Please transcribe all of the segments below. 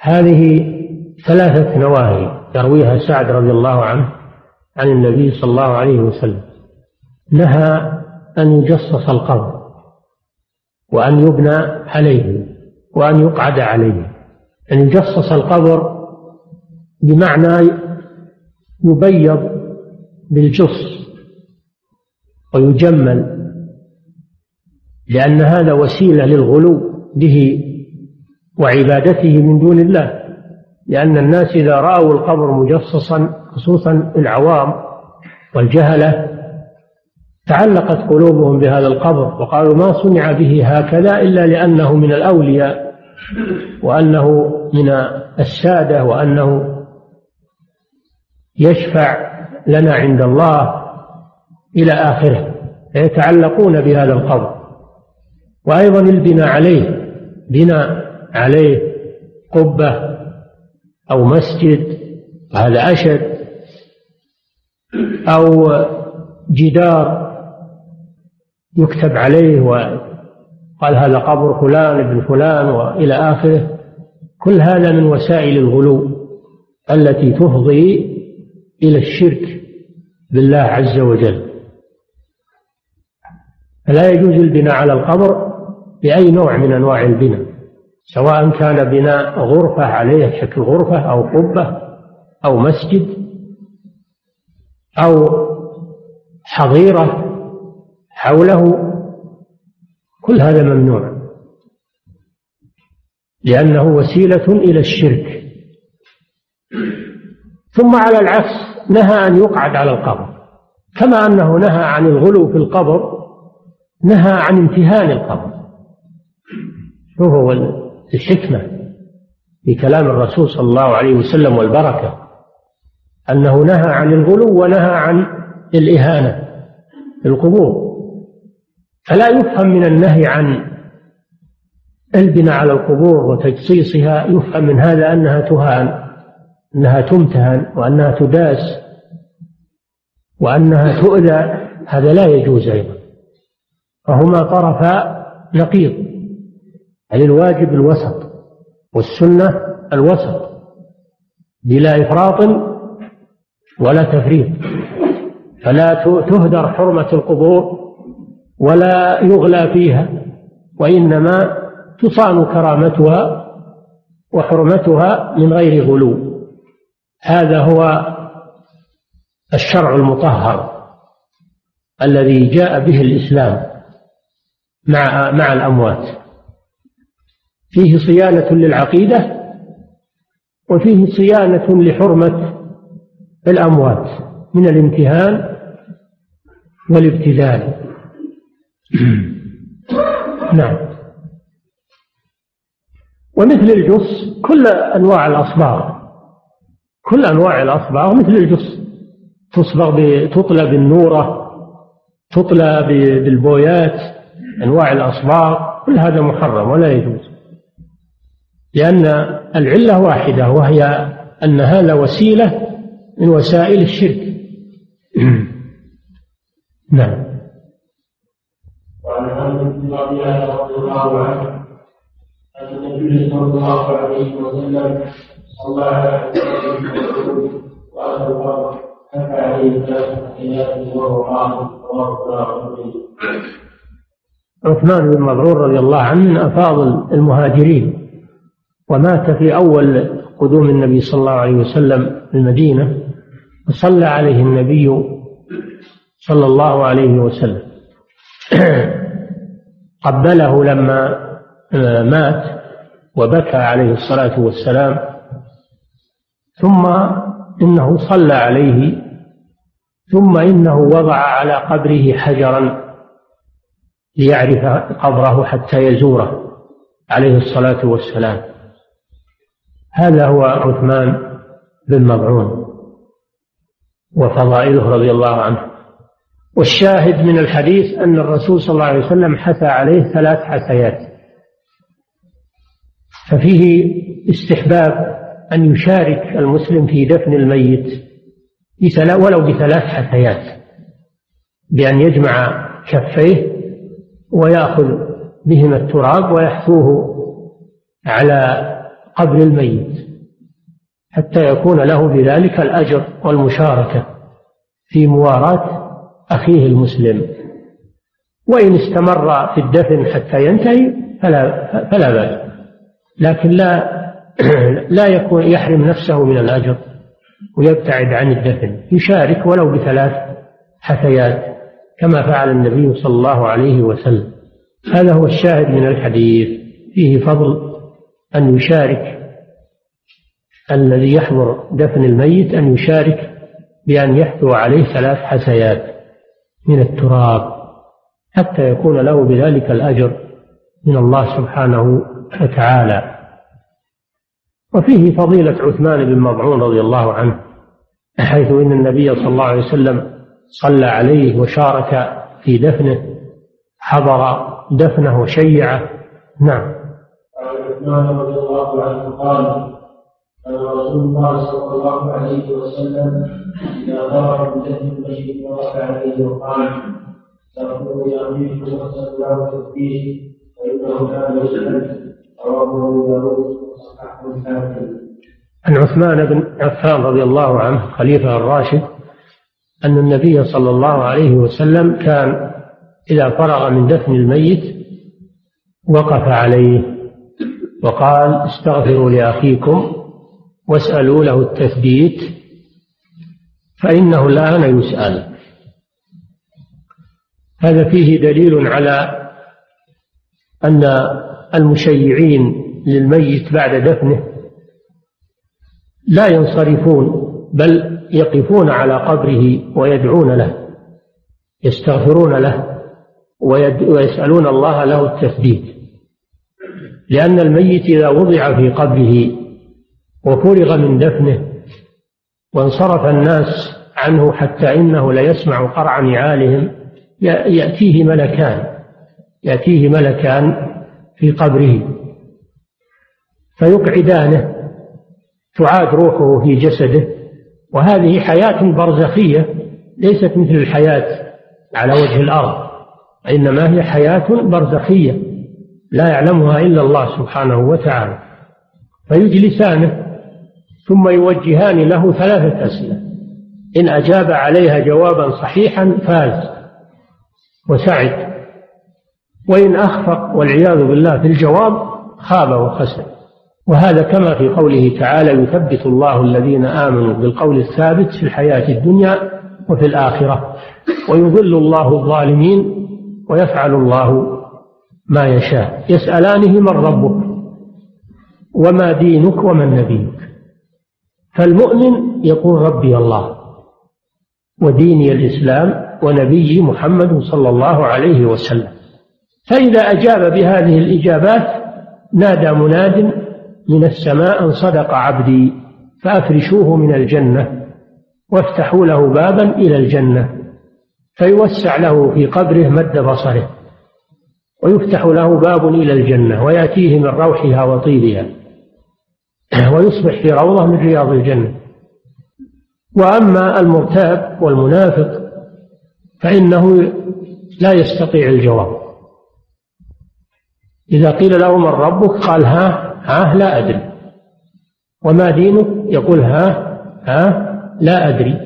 هذه ثلاثة نواهي يرويها سعد رضي الله عنه عن النبي صلى الله عليه وسلم. نهى أن يجصص القبر وأن يبنى عليه وأن يقعد عليه. أن يجصص القبر بمعنى يبيض بالجص ويجمل لأن هذا وسيلة للغلو به وعبادته من دون الله لأن الناس إذا رأوا القبر مجصصا خصوصا العوام والجهلة تعلقت قلوبهم بهذا القبر وقالوا ما صنع به هكذا إلا لأنه من الأولياء وأنه من السادة وأنه يشفع لنا عند الله إلى آخره فيتعلقون بهذا القبر. وأيضا البناء عليه بناء عليه قبة أو مسجد هذا أشد أو جدار يكتب عليه وقال هذا قبر فلان ابن فلان وإلى آخره. كل هذا من وسائل الغلو التي تفضي إلى الشرك بالله عز وجل. فلا يجوز البناء على القبر بأي نوع من أنواع البناء. سواء كان بناء غرفة عليه شكل غرفة أو قبة أو مسجد أو حظيرة حوله كل هذا ممنوع. لأنه وسيلة إلى الشرك. ثم على العكس نهى أن يقعد على القبر. كما أنه نهى عن الغلو في القبر نهى عن امتهان القبر. شوف هو الحكمة في كلام الرسول صلى الله عليه وسلم والبركة أنه نهى عن الغلو ونهى عن الإهانة في القبور. فلا يفهم من النهي عن البناء على القبور وتجصيصها يفهم من هذا أنها تهان أنها تمتهن وأنها تداس وأنها تؤذى. هذا لا يجوز أيضا. فهما طرفا نقيض. يعني الواجب الوسط والسنة الوسط بلا إفراط ولا تفريط فلا تهدر حرمة القبور ولا يغلى فيها وإنما تصان كرامتها وحرمتها من غير غلو. هذا هو الشرع المطهر الذي جاء به الإسلام مع مع الأموات. فيه صيانة للعقيدة وفيه صيانة لحرمة الأموات من الامتهان والابتذال. نعم. ومثل الجص كل أنواع الأصباغ كل أنواع الأصباغ مثل الجص. تصبغ تطلى بالنورة تطلى بالبويات أنواع الأصباغ كل هذا محرم ولا يجوز. لأن العلة واحدة وهي أن هذا وسيلة من وسائل الشرك. نعم. وعن بن رضي الله عنه أن النبي صلى الله عليه وسلم صلى على الأرض عليه ثلاث وهو قائم عثمان بن مظعون رضي الله عنه من أفاضل المهاجرين. ومات في أول قدوم النبي صلى الله عليه وسلم المدينة وصلى عليه النبي صلى الله عليه وسلم. قبله لما مات وبكى عليه الصلاة والسلام. ثم إنه صلى عليه ثم إنه وضع على قبره حجرا ليعرف قبره حتى يزوره عليه الصلاة والسلام. هذا هو عثمان بن مضعون وفضائله رضي الله عنه. والشاهد من الحديث أن الرسول صلى الله عليه وسلم حثى عليه ثلاث حثيات ففيه استحباب أن يشارك المسلم في دفن الميت ولو بثلاث حثيات بأن يجمع كفيه ويأخذ بهما التراب ويحثوه على قبر الميت حتى يكون له بذلك الأجر والمشاركة في مواراة أخيه المسلم. وإن استمر في الدفن حتى ينتهي فلا فلا بأس. لكن لا لا يكون يحرم نفسه من الأجر ويبتعد عن الدفن. يشارك ولو بثلاث حثيات كما فعل النبي صلى الله عليه وسلم. هذا هو الشاهد من الحديث. فيه فضل أن يشارك الذي يحضر دفن الميت أن يشارك بأن يحثو عليه ثلاث حسيات من التراب حتى يكون له بذلك الأجر من الله سبحانه وتعالى. وفيه فضيلة عثمان بن مضعون رضي الله عنه حيث إن النبي صلى الله عليه وسلم صلى عليه وشارك في دفنه حضر دفنه وشيعه. نعم. عثمان رضي الله عنه قال قال رسول الله صلى الله عليه وسلم إذا ضرب بدفن المشرك ورفع عليه وقال استغفروا لأخيكم واستغفروا التوفيق فإنه كان يسأل رواه أبو داود وصححه الحاكم. عن عثمان بن عفان رضي الله عنه خليفة الراشد أن النبي صلى الله عليه وسلم كان إذا فرغ من دفن الميت وقف عليه. وقال استغفروا لأخيكم واسألوا له التثبيت فإنه الآن يسأل. هذا فيه دليل على أن المشيعين للميت بعد دفنه لا ينصرفون بل يقفون على قبره ويدعون له يستغفرون له ويسألون الله له التثبيت. لأن الميت إذا وضع في قبره وفرغ من دفنه وانصرف الناس عنه حتى إنه ليسمع قرع نعالهم يأتيه ملكان يأتيه ملكان في قبره فيقعدانه تعاد روحه في جسده وهذه حياة برزخية ليست مثل الحياة على وجه الأرض إنما هي حياة برزخية. لا يعلمها إلا الله سبحانه وتعالى. فيجلسانه ثم يوجهان له ثلاثة أسئلة. إن أجاب عليها جوابا صحيحا فاز وسعد. وإن أخفق والعياذ بالله في الجواب خاب وخسر. وهذا كما في قوله تعالى يثبت الله الذين آمنوا بالقول الثابت في الحياة الدنيا وفي الآخرة. ويضل الله الظالمين ويفعل الله ما يشاء. يسألانه من ربك وما دينك ومن نبيك. فالمؤمن يقول ربي الله وديني الإسلام ونبيي محمد صلى الله عليه وسلم. فإذا أجاب بهذه الإجابات نادى مناد من السماء أن صدق عبدي فأفرشوه من الجنة وافتحوا له بابا إلى الجنة. فيوسع له في قبره مد بصره. ويفتح له باب إلى الجنة ويأتيه من روحها وطيبها ويصبح في روضة من رياض الجنة. وأما المرتاب والمنافق فإنه لا يستطيع الجواب. إذا قيل له من ربك قال ها ها لا أدري. وما دينك؟ يقول ها ها لا أدري.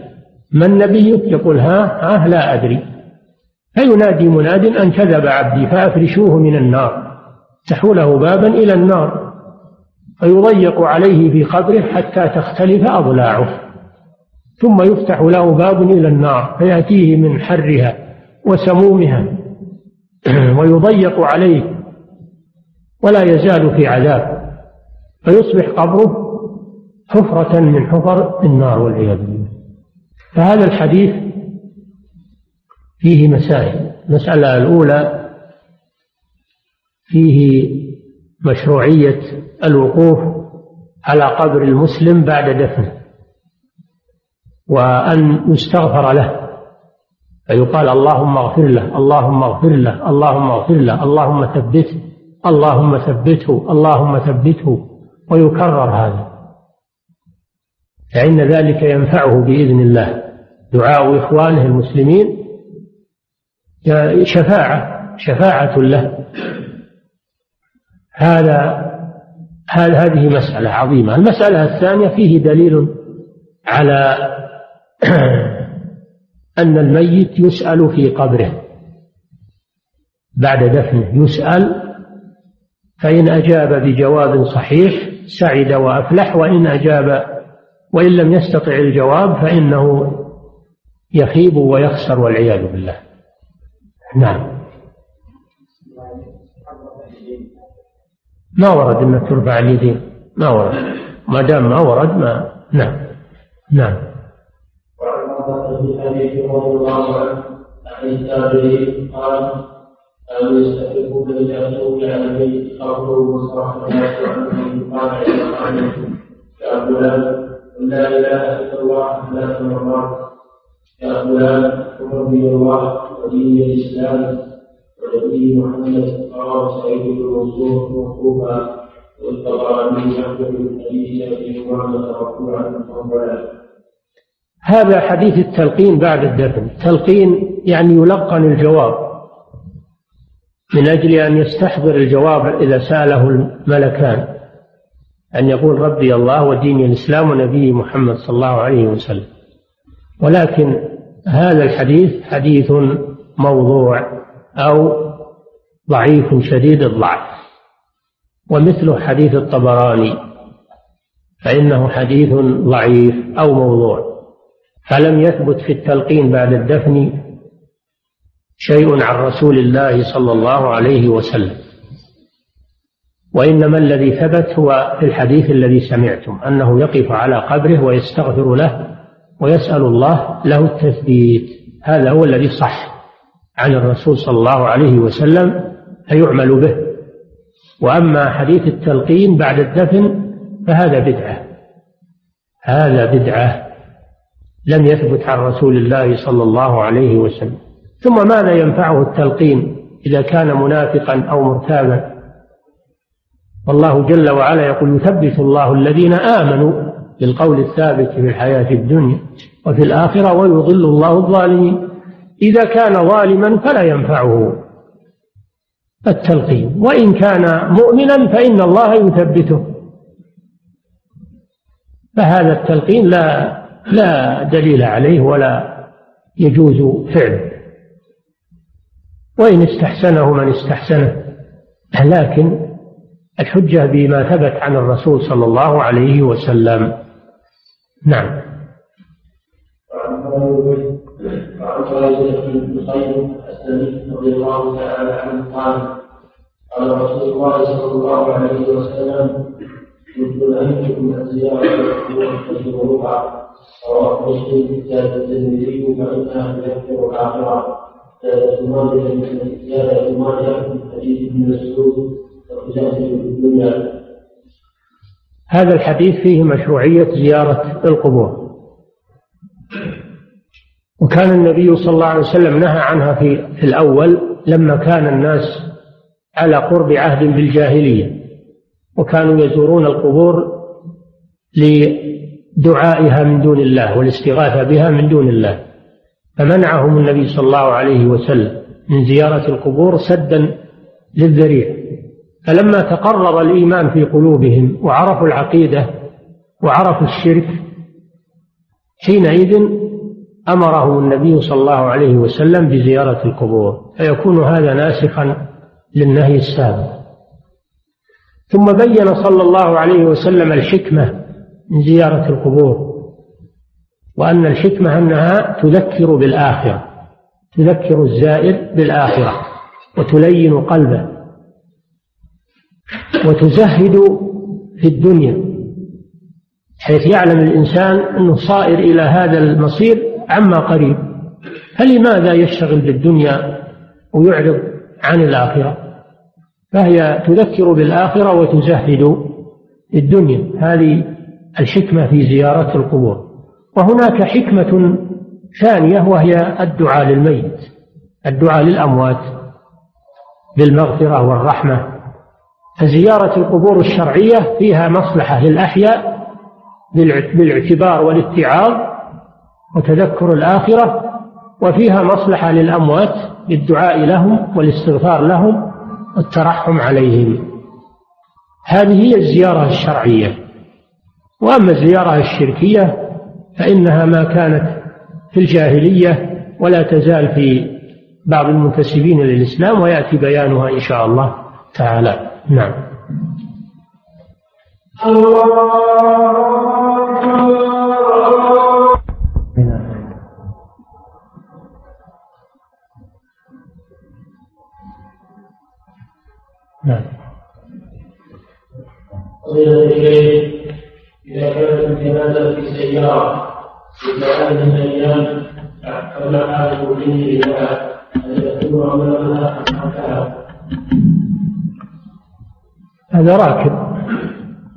من نبيك؟ يقول ها ها لا أدري. فينادي مناد أن كذب عبدي فأفرشوه من النار. افتحوا له بابا إلى النار. فيضيق عليه في قبره حتى تختلف أضلاعه. ثم يفتح له باب إلى النار فيأتيه من حرها وسمومها. ويضيق عليه ولا يزال في عذاب. فيصبح قبره حفرة من حفر النار والعياذ بالله. فهذا الحديث فيه مسائل. المسألة الأولى فيه مشروعية الوقوف على قبر المسلم بعد دفنه وأن يستغفر له. فيقال اللهم اغفر له اللهم اغفر له اللهم اغفر له اللهم ثبته اللهم ثبته اللهم ثبته. ويكرر هذا. فإن ذلك ينفعه بإذن الله. دعاء إخوانه المسلمين شفاعة شفاعة له. هذا هذه مسألة عظيمة. المسألة الثانية فيه دليل على أن الميت يسأل في قبره. بعد دفنه يسأل فإن أجاب بجواب صحيح سعد وأفلح وإن أجاب وإن لم يستطع الجواب فإنه يخيب ويخسر والعياذ بالله. نعم. ما ورد أن ترفع اليدين. ما ورد. ما دام ما ورد ما نعم. نعم. وعن حديث رضي الله عنه عن قال الناس قال يا فلان لا إله إلا الله ثلاث مرات يا فلان الله ودين الإسلام ونبي محمد رواه سعيد بن منصور موقوفا والطبراني أحمد بن حديث أبي أمامة مرفوعا هذا حديث التلقين بعد الدفن. التلقين يعني يلقن الجواب. من أجل أن يستحضر الجواب إذا سأله الملكان. أن يقول ربي الله ودين الإسلام ونبي محمد صلى الله عليه وسلم. ولكن هذا الحديث حديث موضوع أو ضعيف شديد الضعف ومثله حديث الطبراني فإنه حديث ضعيف أو موضوع فلم يثبت في التلقين بعد الدفن شيء عن رسول الله صلى الله عليه وسلم وإنما الذي ثبت هو في الحديث الذي سمعتم أنه يقف على قبره ويستغفر له ويسأل الله له التثبيت هذا هو الذي صح. عن الرسول صلى الله عليه وسلم فيعمل به. وأما حديث التلقين بعد الدفن فهذا بدعة. هذا بدعة لم يثبت عن رسول الله صلى الله عليه وسلم. ثم ماذا ينفعه التلقين إذا كان منافقا أو مرتابا؟ والله جل وعلا يقول يثبت الله الذين آمنوا بالقول الثابت في الحياة الدنيا وفي الآخرة ويضل الله الظالمين. إذا كان ظالما فلا ينفعه التلقين. وإن كان مؤمنا فإن الله يثبته. فهذا التلقين لا لا دليل عليه ولا يجوز فعله. وإن استحسنه من استحسنه. لكن الحجة بما ثبت عن الرسول صلى الله عليه وسلم. نعم. وعن خالد بن قيم الاسلمي رضي الله تعالى عنه قال قال رسول الله صلى الله عليه وسلم عن زياره القبور ربع رواه مسلم زاد الترمذي فانها تذكر الاخره زاد ماجه زاد ماجه من حديث ابن مسعود هذا الحديث فيه مشروعية زيارة القبور. وكان النبي صلى الله عليه وسلم نهى عنها في, الأول لما كان الناس على قرب عهد بالجاهلية وكانوا يزورون القبور لدعائها من دون الله والاستغاثة بها من دون الله. فمنعهم النبي صلى الله عليه وسلم من زيارة القبور سدا للذريع. فلما تقرر الإيمان في قلوبهم وعرفوا العقيدة وعرفوا الشرك حينئذ أمرهم النبي صلى الله عليه وسلم بزيارة القبور فيكون هذا ناسخا للنهي السابق. ثم بين صلى الله عليه وسلم الحكمة من زيارة القبور وأن الحكمة أنها تذكر بالآخرة تذكر الزائر بالآخرة وتلين قلبه وتزهد في الدنيا حيث يعلم الإنسان أنه صائر إلى هذا المصير عما قريب. فلماذا يشتغل بالدنيا ويعرض عن الآخرة؟ فهي تذكر بالآخرة وتزهد الدنيا. هذه الحكمة في زيارة القبور. وهناك حكمة ثانية وهي الدعاء للميت الدعاء للأموات بالمغفرة والرحمة. فزيارة القبور الشرعية فيها مصلحة للأحياء بالاعتبار والاتعاظ وتذكر الآخرة وفيها مصلحة للأموات بالدعاء لهم والاستغفار لهم والترحم عليهم. هذه هي الزيارة الشرعية. وأما الزيارة الشركية فإنها ما كانت في الجاهلية ولا تزال في بعض المنتسبين للإسلام ويأتي بيانها إن شاء الله تعالى. نعم. نعم. إذا كانت الجنازة في سيارة هذه الأيام قبل حال وجوده لها هل يكون عملها هذا راكب.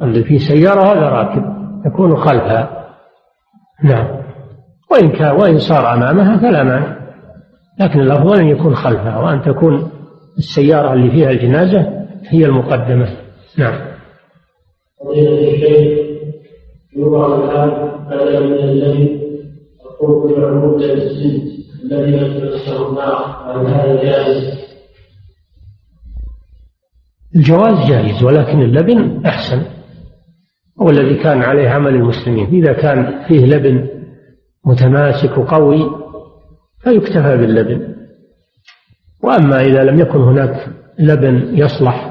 اللي في سيارة هذا راكب يكون خلفها. نعم. وإن كان وإن صار أمامها فلا مانع. لكن الأفضل أن يكون خلفها وأن تكون السيارة اللي فيها الجنازة هي المقدمة. نعم. يوضع بدلا من الذي هل هذا جائز؟ الجواز جائز ولكن اللبن أحسن هو الذي كان عليه عمل المسلمين. إذا كان فيه لبن متماسك وقوي فيكتفى باللبن. وأما إذا لم يكن هناك لبن يصلح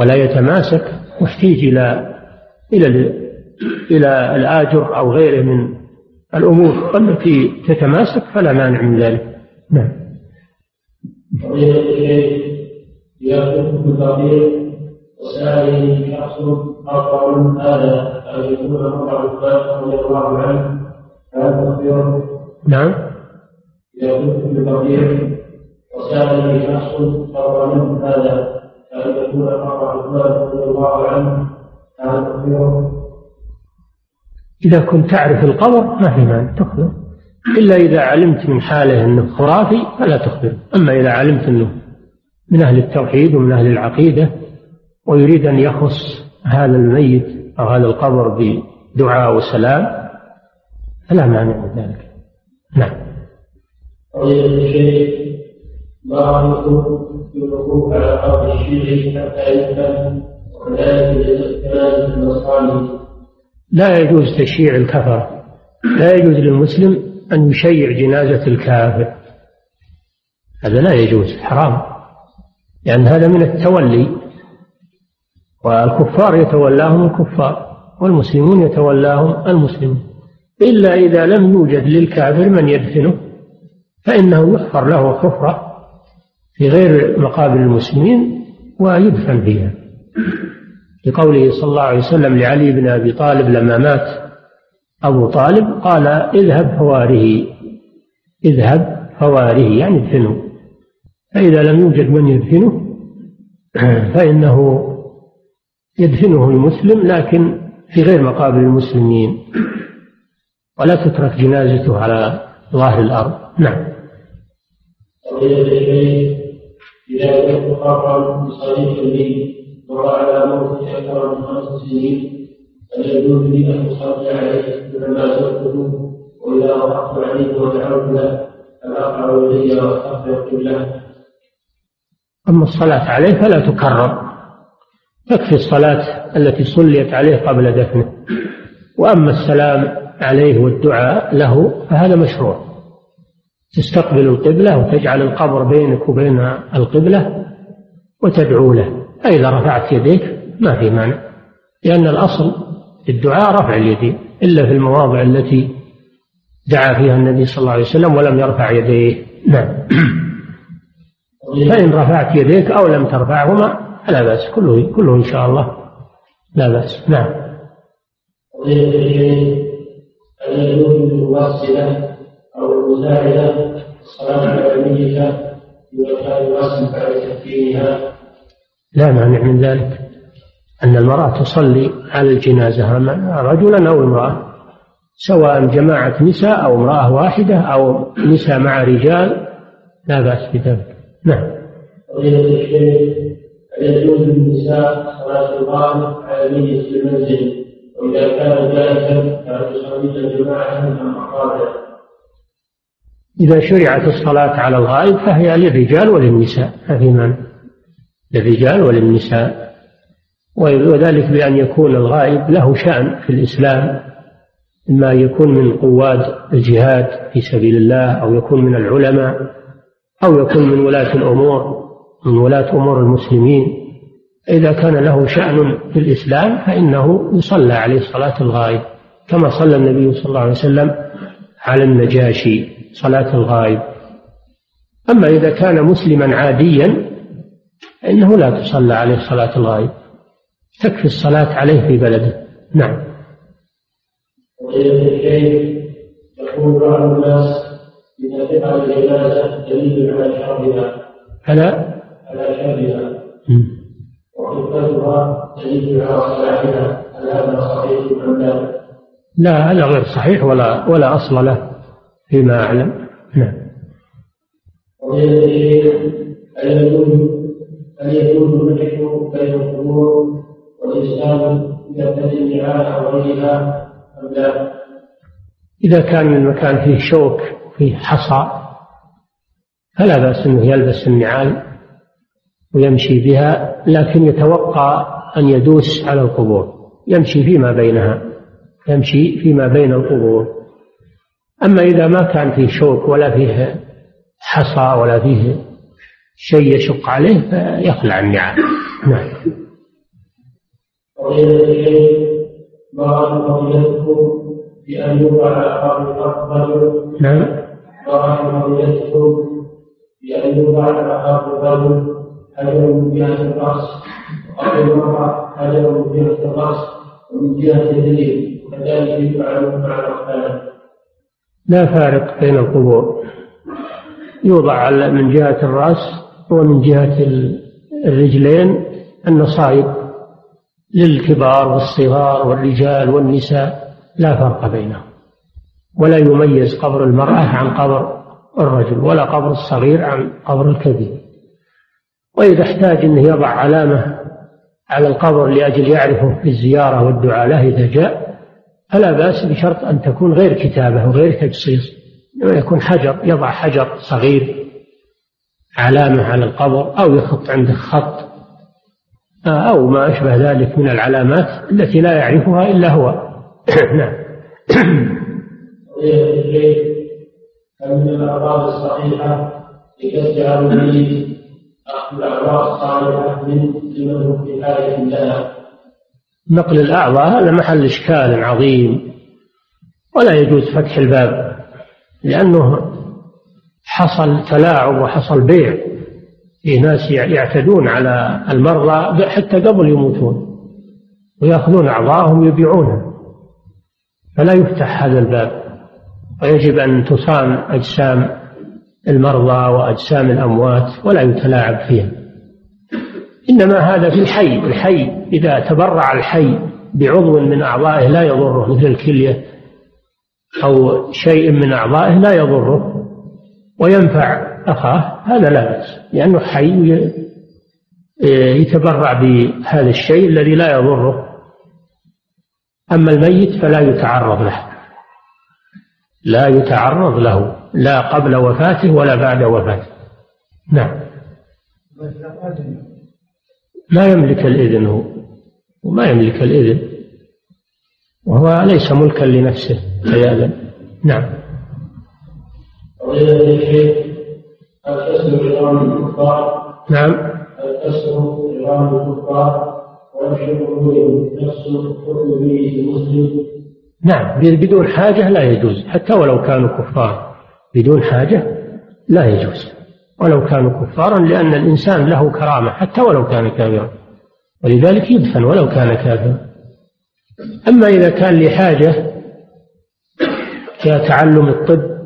ولا يتماسك واحتيج إلى إلى إلى الآجر أو غيره من الأمور. التي تتماسك فلا مانع من ذلك. نعم. بالبقيع وسائله يحصل أربع هذا أن يكون عمر رضي الله عنه نعم يأخذ بالبقيع وسائله يحصل أربع هذا. أن يكون عمر رضي الله عنه إذا كنت تعرف القبر ما في مانع تخبر. إلا إذا علمت من حاله أنه خرافي فلا تخبر. أما إذا علمت أنه من أهل التوحيد ومن أهل العقيدة ويريد أن يخص هذا الميت أو هذا القبر بدعاء وسلام فلا مانع من ذلك. نعم. لا يجوز تشييع الكفرة لا يجوز للمسلم أن يشيع جنازة الكافر. هذا لا يجوز حرام. لأن هذا من التولي. والكفار يتولاهم الكفار والمسلمون يتولاهم المسلمون إلا إذا لم يوجد للكافر من يدفنه فإنه يحفر له حفرة في غير مقابر المسلمين ويدفن فيها. لقوله صلى الله عليه وسلم لعلي بن أبي طالب لما مات أبو طالب قال اذهب فواره. اذهب فواره يعني ادفنه. فإذا لم يوجد من يدفنه فإنه يدفنه المسلم لكن في غير مقابر المسلمين. ولا تترك جنازته على ظاهر الأرض. نعم. إذا كنت خاطرا بصديق لي وقع على موت أكثر من خمس سنين هل يجوز لي أن أصلي عليه لما زرته وإذا وقفت عليه ودعوت له فأقع إلي وأستغفر له أما الصلاة عليه فلا تكرر. تكفي الصلاة التي صليت عليه قبل دفنه. وأما السلام عليه والدعاء له فهذا مشروع. تستقبل القبلة وتجعل القبر بينك وبين القبلة وتدعو له فإذا رفعت يديك ما في مانع لأن الأصل في الدعاء رفع اليدين إلا في المواضع التي دعا فيها النبي صلى الله عليه وسلم ولم يرفع يديه نعم فإن رفعت يديك أو لم ترفعهما فلا بأس كله كله إن شاء الله لا بأس نعم أو المساعدة الصلاة على الميتة إذا كان يواصل بعد تكفيرها. لا مانع من ذلك. أن المرأة تصلي على الجنازة رجلا أو امرأة سواء جماعة نساء أو امرأة واحدة أو نساء مع رجال لا بأس بذلك. نعم. يجوز للنساء صلاة الغائب على نية المنزل وإذا كان جالسا فتصلي جماعة مع إذا شرعت الصلاة على الغائب فهي للرجال وللنساء ما في مانع للرجال وللنساء. وذلك بأن يكون الغائب له شأن في الإسلام إما يكون من قواد الجهاد في سبيل الله أو يكون من العلماء أو يكون من ولاة الأمور من ولاة أمور المسلمين. إذا كان له شأن في الإسلام فإنه يصلى عليه صلاة الغائب كما صلى النبي صلى الله عليه وسلم على النجاشي. صلاة الغائب. أما إذا كان مسلما عاديا فإنه لا تصلى عليه صلاة الغائب. تكفي الصلاة عليه في بلده. نعم. يقول بعض الناس إن فعل الجنازة دليل على شرها. على على شرها. دليل على صلاحها. هل هذا صحيح أم لا؟ لا هذا غير صحيح ولا ولا أصل له. فيما أعلم نعم بين القبور أم لا؟ إذا كان المكان فيه شوك فيه حصى فلا بأس أنه يلبس النعال ويمشي بها لكن يتوقع أن يدوس على القبور يمشي فيما بينها يمشي فيما بين القبور أما إذا ما كان فيه شوك ولا فيه حصى ولا فيه شيء يشق عليه فيخلع النعال نعم. بأن على الرجل نعم. ما فضيلتكم بأن على الرجل حجر من جهة الرأس وقبل المرأة حجر من جهة الرأس ومن جهة اليدين وكذلك يفعل مع الأقدام لا فارق بين القبور. يوضع من جهة الرأس ومن جهة الرجلين النصائب للكبار والصغار والرجال والنساء لا فرق بينهم. ولا يميز قبر المرأة عن قبر الرجل ولا قبر الصغير عن قبر الكبير. وإذا احتاج أنه يضع علامة على القبر لأجل يعرفه في الزيارة والدعاء له إذا جاء فلا بأس بشرط أن تكون غير كتابة وغير تجصيص يكون حجر يضع حجر صغير علامة على القبر أو يخط عنده خط أو ما أشبه ذلك من العلامات التي لا يعرفها إلا هو. نعم. من الأعراض الصحيحة لكسر الميت أخذ الأعراض لمن في نقل الأعضاء هذا محل إشكال عظيم ولا يجوز فتح الباب لأنه حصل تلاعب وحصل بيع. في ناس يعتدون على المرضى حتى قبل يموتون ويأخذون أعضاءهم يبيعونها. فلا يفتح هذا الباب. ويجب أن تصان أجسام المرضى وأجسام الأموات ولا يتلاعب فيها. إنما هذا في الحي الحي إذا تبرع الحي بعضو من أعضائه لا يضره مثل الكلية أو شيء من أعضائه لا يضره وينفع أخاه هذا لا بأس لأنه حي يتبرع بهذا الشيء الذي لا يضره. أما الميت فلا يتعرض له لا يتعرض له لا قبل وفاته ولا بعد وفاته. نعم. لا يملك الإذن هو وما يملك الإذن وهو ليس ملكا لنفسه فيأذن نعم. نعم. نعم. بدون حاجة لا يجوز. حتى ولو كانوا كفار بدون حاجة لا يجوز. ولو كانوا كفارا لأن الإنسان له كرامة حتى ولو كان كافرا. ولذلك يدفن ولو كان كافرا. أما إذا كان لحاجة كتعلم الطب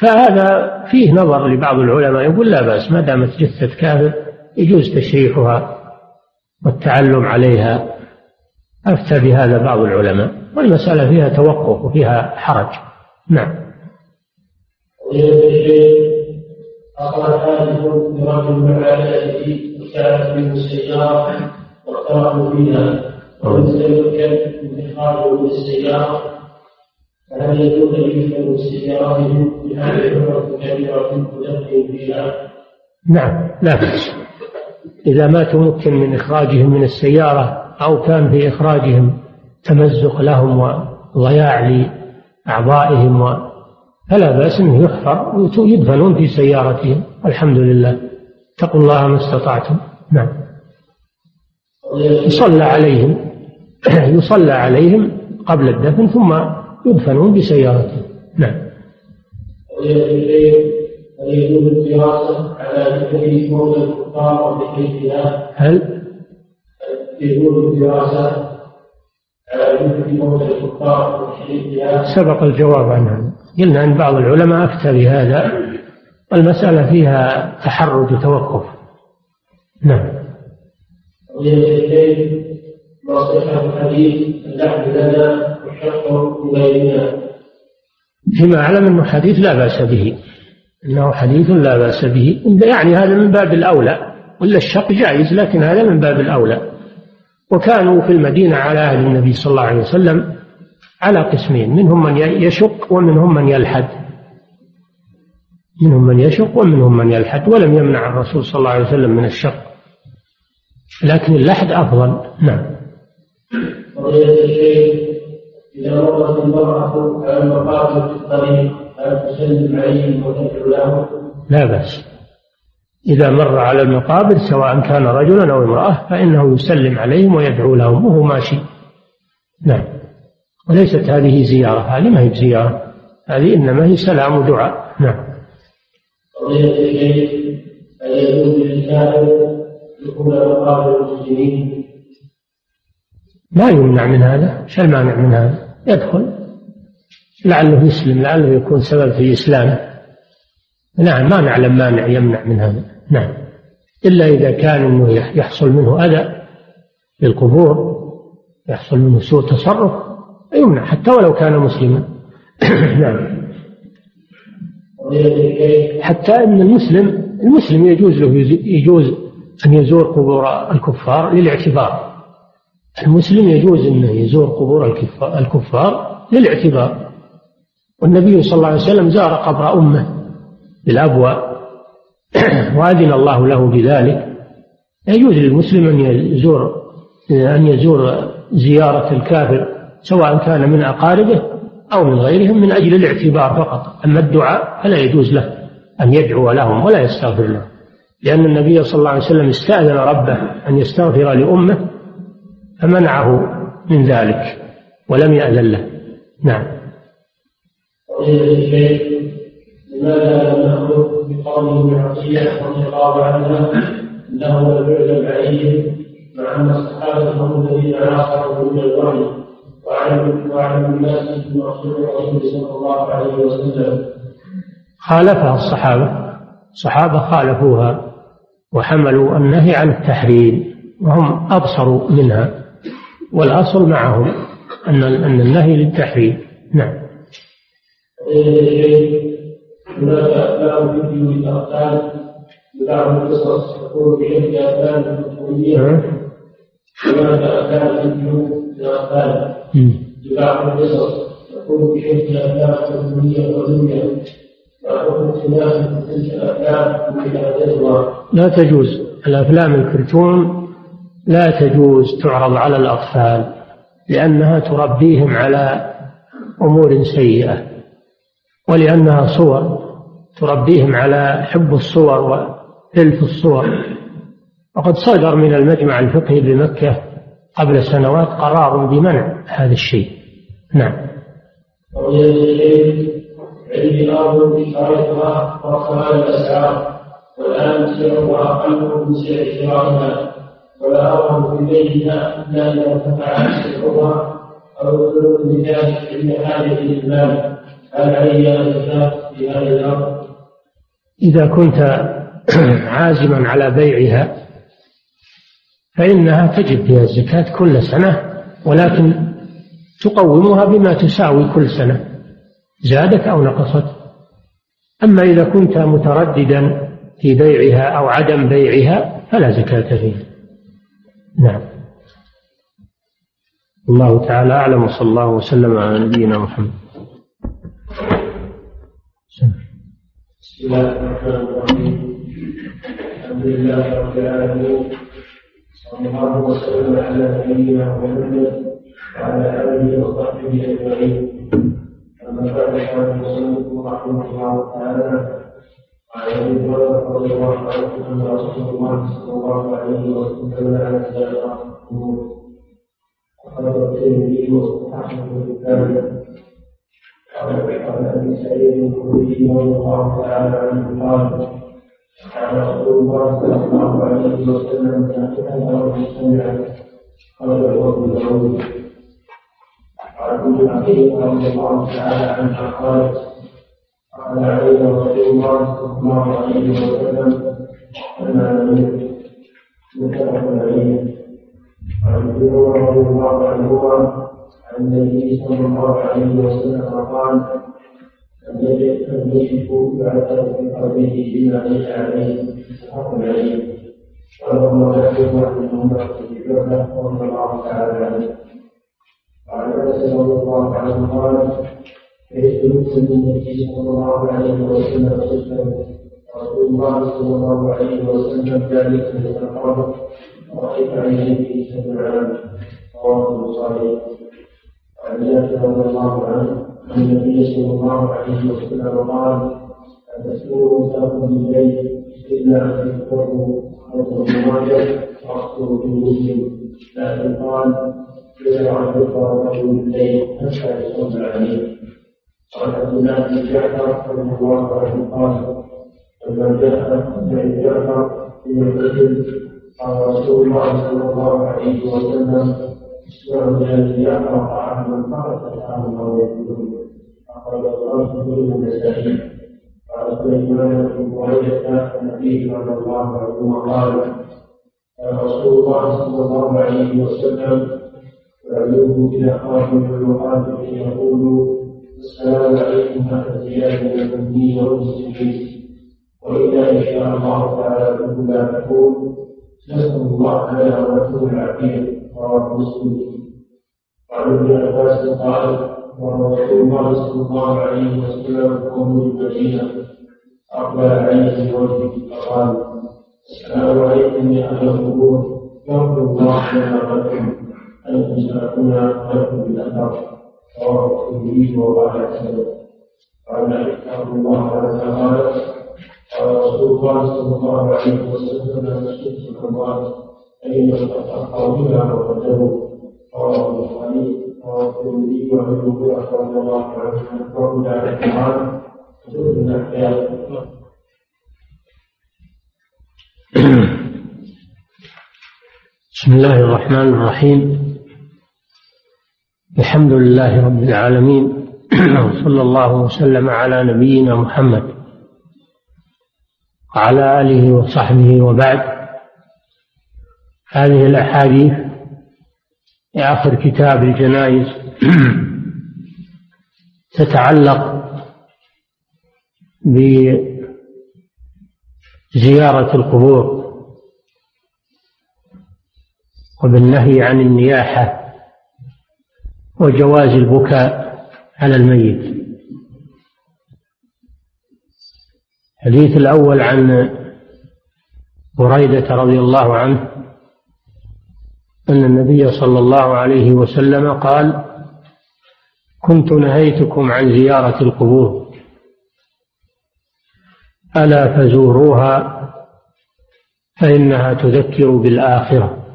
فهذا فيه نظر لبعض العلماء يقول لا بأس ما دامت جثة كافر يجوز تشريحها والتعلم عليها. أفتى بهذا بعض العلماء والمسألة فيها توقف وفيها حرج. نعم. حصل حادث برجل من عائلته وكانت منه فيها ولم يمكن من إخراجه من السيارة فهل يجوز يدخل سيارته بهذه الحرة الكبيرة تدخل فيها؟ نعم لا بأس. إذا ما تمكن من إخراجهم من السيارة أو كان في إخراجهم تمزق لهم وضياع لأعضائهم فلا بأس أنه يحفر ويدفنون في سيارتهم. الحمد لله. اتقوا الله ما استطعتم. نعم. يصلى عليهم. يصلى عليهم قبل الدفن ثم يدفنون بسيارتهم نعم. هل؟ يجوز الدراسة على ذكر موت الكفار بحيث هل يجوز الدراسة على ذكر موت الكفار بحيث سبق الجواب عنها. قلنا أن بعض العلماء أفتى بهذا والمسألة فيها تحرج وتوقف. نعم. الحديث لنا فيما أعلم أنه حديث لا بأس به. أنه حديث لا بأس به. يعني هذا من باب الأولى ولا الشق جائز لكن هذا من باب الأولى. وكانوا في المدينة على عهد النبي صلى الله عليه وسلم على قسمين منهم من يشق ومنهم من يلحد. منهم من يشق ومنهم من يلحد ولم يمنع الرسول صلى الله عليه وسلم من الشق. لكن اللحد أفضل. نعم. إذا مرت المرأة على في الطريق تسلم عليهم وتدعو؟ لا بأس. إذا مر على المقابر سواء كان رجلا أو امرأة فإنه يسلم عليهم ويدعو لهم وهو ماشي. نعم. وليست هذه زيارة. هذه ما هي زيارة هذه إنما هي سلام ودعاء. نعم؟ ما يمنع من هذا، إيش المانع من هذا؟ يدخل. لعله يسلم لعله يكون سبب في إسلامه نعم ما نعلم مانع يمنع من هذا. نعم. إلا إذا كان أنه يحصل منه أذى للقبور يحصل منه سوء تصرف يمنع حتى ولو كان مسلما. نعم. حتى أن المسلم المسلم يجوز له يجوز أن يزور قبور الكفار للاعتبار. المسلم يجوز أنه يزور قبور الكفار للاعتبار. والنبي صلى الله عليه وسلم زار قبر أمه بالأبواء وأذن الله له بذلك. يجوز للمسلم أن يزور أن يزور زيارة الكافر. سواء كان من أقاربه أو من غيرهم من أجل الاعتبار فقط. أما الدعاء فلا يجوز له أن يدعو لهم ولا يستغفر لهم. لأن النبي صلى الله عليه وسلم استأذن ربه أن يستغفر لأمه فمنعه من ذلك ولم يأذن له. نعم. لماذا لم نأخذ بقوله ابن عطية رضي الله عنها أنه لم يعلم عليهم مع أن الصحابة هم الذين عاصروا من الوحي. الناس رسول الله صلى الله عليه وسلم خالفها الصحابة الصحابة خالفوها وحملوا النهي عن التحريم وهم أبصروا منها والأصل معهم أن أن النهي للتحريم نعم هناك أفلام فيديو القصص بشكل أفلام هناك أفلام فيديو لا تجوز. الأفلام الكرتون لا تجوز تعرض على الأطفال لأنها تربيهم على أمور سيئة ولأنها صور تربيهم على حب الصور وإلف الصور. وقد صدر من المجمع الفقهي بمكة قبل سنوات قرار بمنع هذا الشيء نعم عندي أرض اشتريتها الأسعار والآن سعرها أقل من سعر شرائها ولا في إلا إذا ارتفع سعرها أو عند حاجة المال هل علي زكاة في هذه الأرض؟ إذا كنت عازما على بيعها فإنها تجب فيها الزكاة كل سنة ولكن تقومها بما تساوي كل سنة. زادت أو نقصت؟ أما إذا كنت مترددا في بيعها أو عدم بيعها فلا زكاة فيها نعم. الله تعالى أعلم وصلى الله وسلم على نبينا محمد. بسم الله الرحمن الرحيم. الحمد لله رب العالمين. صلى الله وسلم على نبينا محمد وعلى آله وصحبه اجمعين اما بعد قال المصنف رحمه الله تعالى عن ابي هريره رضي الله عنه ان رسول الله صلى الله عليه وسلم. على سائر الأمور وخرج الترمذي بن ثابت قال ابي سعيد الخدري رضي الله تعالى عنه قال قال رسول الله صلى الله عليه وسلم كان مستمعا قال ابو داود عن ابن عقيل رضي الله تعالى عنها قالت قال علينا رسول الله صلى الله عليه وسلم أنا نمت متفق عليه عن ابن رضي الله عنهما عن النبي صلى الله عليه وسلم قال لم يشرك بعد في قلبه بما ليس عليه متفق عليه ولهما يحكم عن عمر بن رضي الله تعالى عنه وعن انس رضي الله عنه قال ليس مسلم النبي صلى الله عليه وسلم وسلم رسول الله صلى الله عليه وسلم ذلك من القبر وخيف عليه سبعا رواه البخاري وعن جابر رضي الله عنه ان النبي صلى الله عليه وسلم قال ساق الليل إلا أن يذكروا أو ماجه وأخطر في مسلم لكن قال يدعو أن يذكر رجل الليل حتى يصلى عليه. قال عبد الله بن جعفر رضي الله عنه قال لما جاء بن جعفر في الرجل قال رسول الله صلى الله عليه وسلم اسمعوا الذي يقرا طعاما فقد فتاه أو يكون فقال الله كل النسائي قال سليمان بن بريدة النبي صلى الله عليه وسلم قال رسول الله صلى الله عليه وسلم ويعلمه إلى خاتم المقاتل يقول السلام عليكم أهل زياد من المؤمنين والمسلمين وإذا إن شاء الله تعالى كنا تقول نسأل الله لنا ولكم العافية. رواه مسلم. وعن ابن عباس قال ورسول الله صلى الله عليه وسلم قوم المدينة أقبل عليه بوجهه فقال السلام عليكم يا أهل القبور. يغفر الله لنا ولكم أنتم سلفنا ولكم بالأثر رواه الترمذي وقال حسن وعن عائشة رضي الله عنها قالت قال رسول الله صلى الله عليه وسلم لا تشد بسم الله الرحمن الرحيم. الحمد لله رب العالمين وصلى الله وسلم على نبينا محمد وعلى آله وصحبه وبعد. هذه الأحاديث في آخر كتاب الجنائز تتعلق بزيارة القبور وبالنهي عن النياحة وجواز البكاء على الميت. الحديث الأول عن بريدة رضي الله عنه أن النبي صلى الله عليه وسلم قال كنت نهيتكم عن زيارة القبور. ألا فزوروها فإنها تذكر بالآخرة.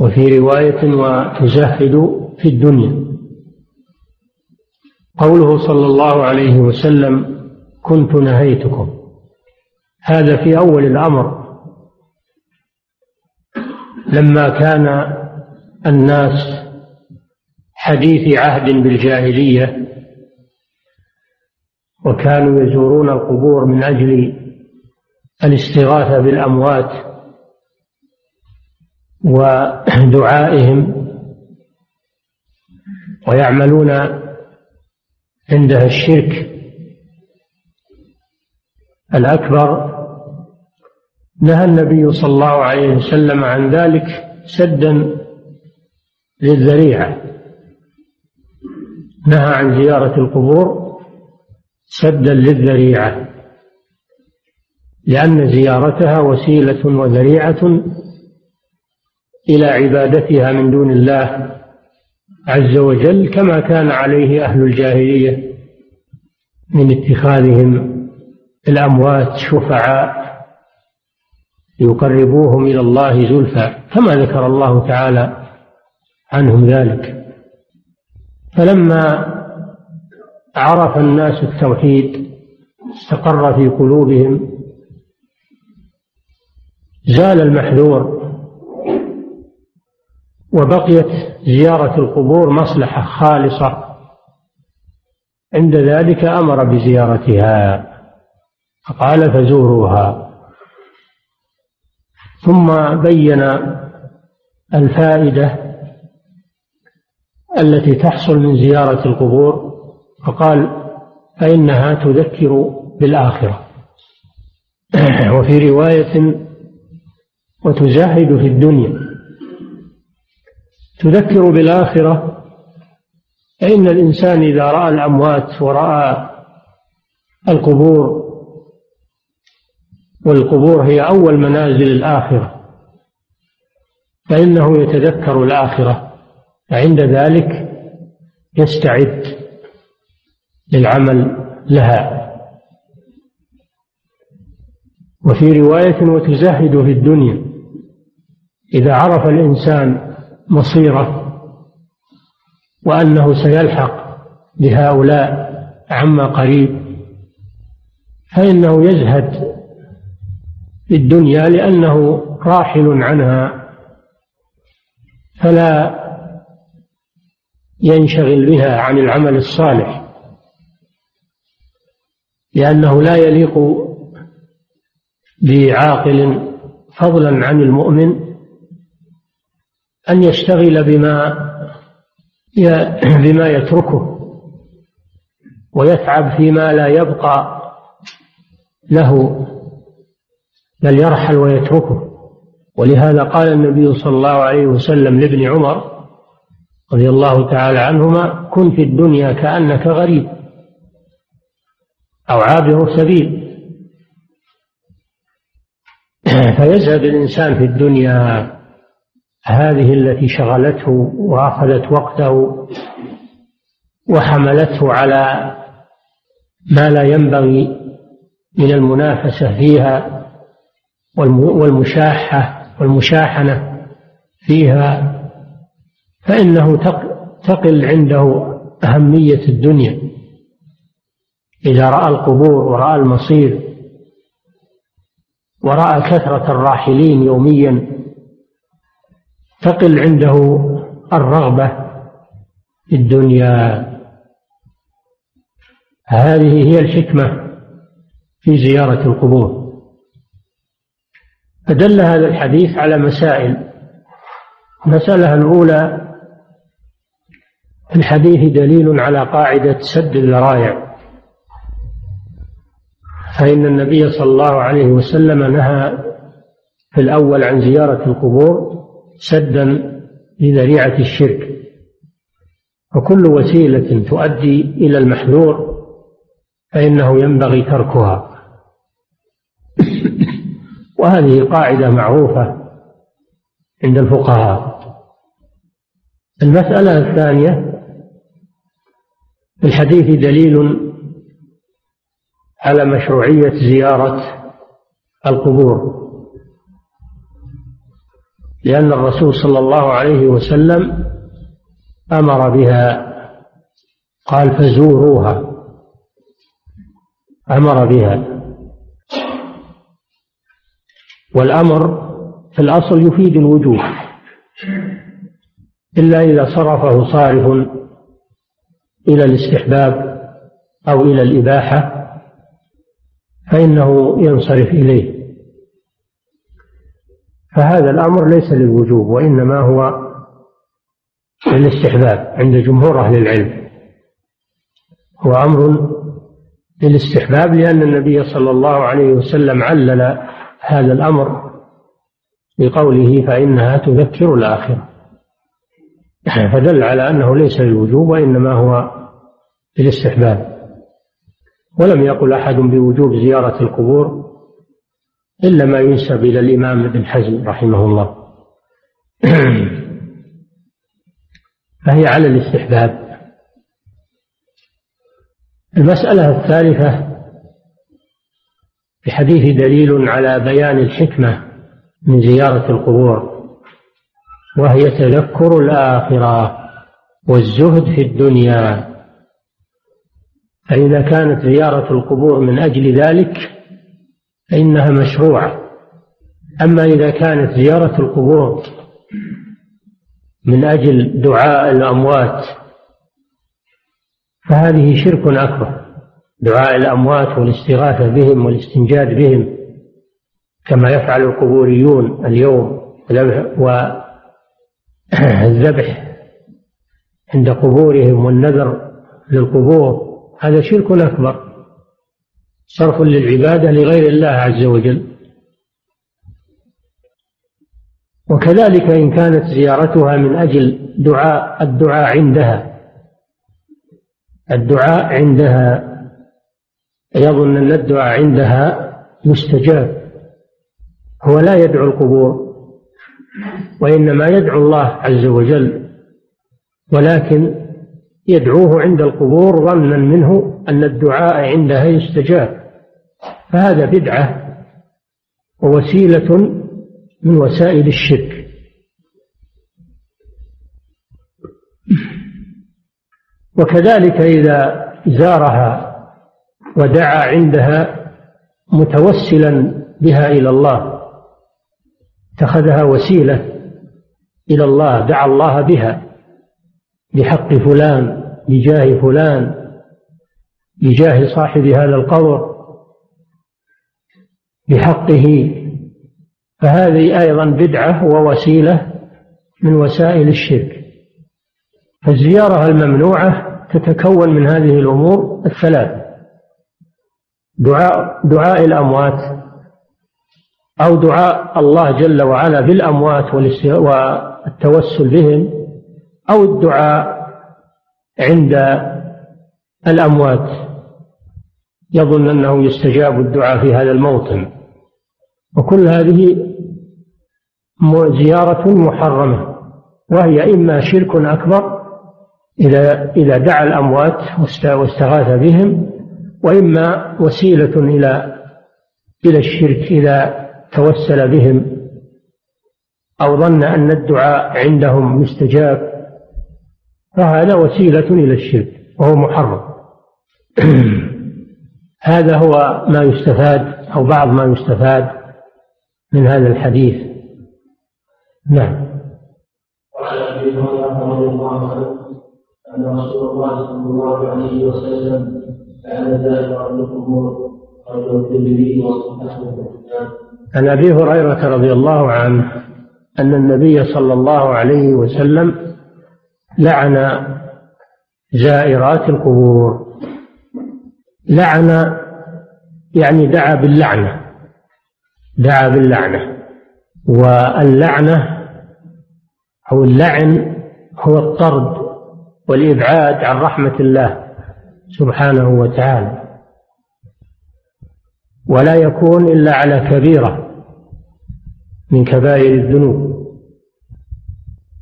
وفي رواية وتزهد في الدنيا. قوله صلى الله عليه وسلم كنت نهيتكم. هذا في أول الأمر. لما كان الناس حديث عهد بالجاهلية وكانوا يزورون القبور من أجل الاستغاثة بالأموات ودعائهم ويعملون عندها الشرك الأكبر نهى النبي صلى الله عليه وسلم عن ذلك سدا للذريعة. نهى عن زيارة القبور سدا للذريعة لأن زيارتها وسيلة وذريعة إلى عبادتها من دون الله عز وجل كما كان عليه أهل الجاهلية من اتخاذهم الأموات شفعاء. يقربوهم إلى الله زلفى كما ذكر الله تعالى عنهم ذلك. فلما عرف الناس التوحيد استقر في قلوبهم زال المحذور وبقيت زيارة القبور مصلحة خالصة. عند ذلك أمر بزيارتها فقال فزوروها. ثم بين الفائدة التي تحصل من زيارة القبور فقال فإنها تذكر بالآخرة. وفي رواية وتزاهد في الدنيا. تذكر بالآخرة فإن الإنسان إذا رأى الأموات ورأى القبور والقبور هي أول منازل الآخرة فإنه يتذكر الآخرة فعند ذلك يستعد للعمل لها. وفي رواية وتزهد في الدنيا إذا عرف الإنسان مصيره وأنه سيلحق بهؤلاء عما قريب فإنه يزهد في الدنيا لأنه راحل عنها فلا ينشغل بها عن العمل الصالح لأنه لا يليق بعاقل فضلا عن المؤمن أن يشتغل بما بما يتركه ويتعب فيما لا يبقى له. بل يرحل ويتركه. ولهذا قال النبي صلى الله عليه وسلم لابن عمر رضي الله تعالى عنهما كن في الدنيا كأنك غريب أو عابر سبيل. فيزهد الإنسان في الدنيا هذه التي شغلته وأخذت وقته وحملته على ما لا ينبغي من المنافسة فيها والمشاحه والمشاحنة فيها فإنه تقل عنده أهمية الدنيا. إذا رأى القبور ورأى المصير ورأى كثرة الراحلين يوميا تقل عنده الرغبة في الدنيا. هذه هي الحكمة في زيارة القبور. فدل هذا الحديث على مسائل. المسألة الأولى في الحديث دليل على قاعدة سد الذرائع. فإن النبي صلى الله عليه وسلم نهى في الأول عن زيارة القبور سدا لذريعة الشرك. وكل وسيلة تؤدي إلى المحذور فإنه ينبغي تركها. وهذه قاعدة معروفة عند الفقهاء. المسألة الثانية في الحديث دليل على مشروعية زيارة القبور. لأن الرسول صلى الله عليه وسلم أمر بها قال فزوروها. أمر بها. والأمر في الأصل يفيد الوجوب إلا إذا صرفه صارف إلى الاستحباب أو إلى الإباحة فإنه ينصرف إليه. فهذا الأمر ليس للوجوب وإنما هو للاستحباب عند جمهور أهل العلم. هو أمر للاستحباب لأن النبي صلى الله عليه وسلم علل هذا الأمر بقوله فإنها تذكر الآخرة. فدل على أنه ليس للوجوب وإنما هو للاستحباب. ولم يقل أحد بوجوب زيارة القبور إلا ما ينسب إلى الإمام ابن حزم رحمه الله. فهي على الاستحباب. المسألة الثالثة في حديث دليل على بيان الحكمة من زيارة القبور وهي تذكر الآخرة والزهد في الدنيا. فإذا كانت زيارة القبور من أجل ذلك فإنها مشروعة. أما إذا كانت زيارة القبور من أجل دعاء الأموات فهذه شرك أكبر. دعاء الأموات والاستغاثة بهم والاستنجاد بهم كما يفعل القبوريون اليوم والذبح عند قبورهم والنذر للقبور. هذا شرك أكبر صرف للعبادة لغير الله عز وجل. وكذلك إن كانت زيارتها من أجل دعاء الدعاء عندها. الدعاء عندها يظن أن الدعاء عندها مستجاب. هو لا يدعو القبور وإنما يدعو الله عز وجل ولكن يدعوه عند القبور ظنا منه أن الدعاء عندها يستجاب. فهذا بدعة ووسيلة من وسائل الشرك. وكذلك إذا زارها ودعا عندها متوسلا بها إلى الله. اتخذها وسيلة إلى الله دعا الله بها بحق فلان بجاه فلان بجاه صاحب هذا القبر بحقه. فهذه أيضا بدعة ووسيلة من وسائل الشرك. فالزيارة الممنوعة تتكون من هذه الأمور الثلاث. دعاء دعاء الأموات أو دعاء الله جل وعلا بالأموات والتوسل بهم أو الدعاء عند الأموات. يظن أنه يستجاب الدعاء في هذا الموطن. وكل هذه زيارة محرمة وهي إما شرك أكبر إذا إذا دعا الأموات واستغاث بهم وإما وسيلة إلى إلى الشرك إذا توسل بهم أو ظن أن الدعاء عندهم مستجاب فهذا وسيلة إلى الشرك وهو محرم. هذا هو ما يستفاد أو بعض ما يستفاد من هذا الحديث. نعم. وعن أبي هريرة رضي الله عنه أن رسول الله صلى الله عليه وسلم عن أبي هريرة رضي الله عنه أن النبي صلى الله عليه وسلم لعن زائرات القبور. لعن يعني دعا باللعنة دعا باللعنة واللعنة أو اللعن هو الطرد والإبعاد عن رحمة الله. سبحانه وتعالى. ولا يكون إلا على كبيرة من كبائر الذنوب.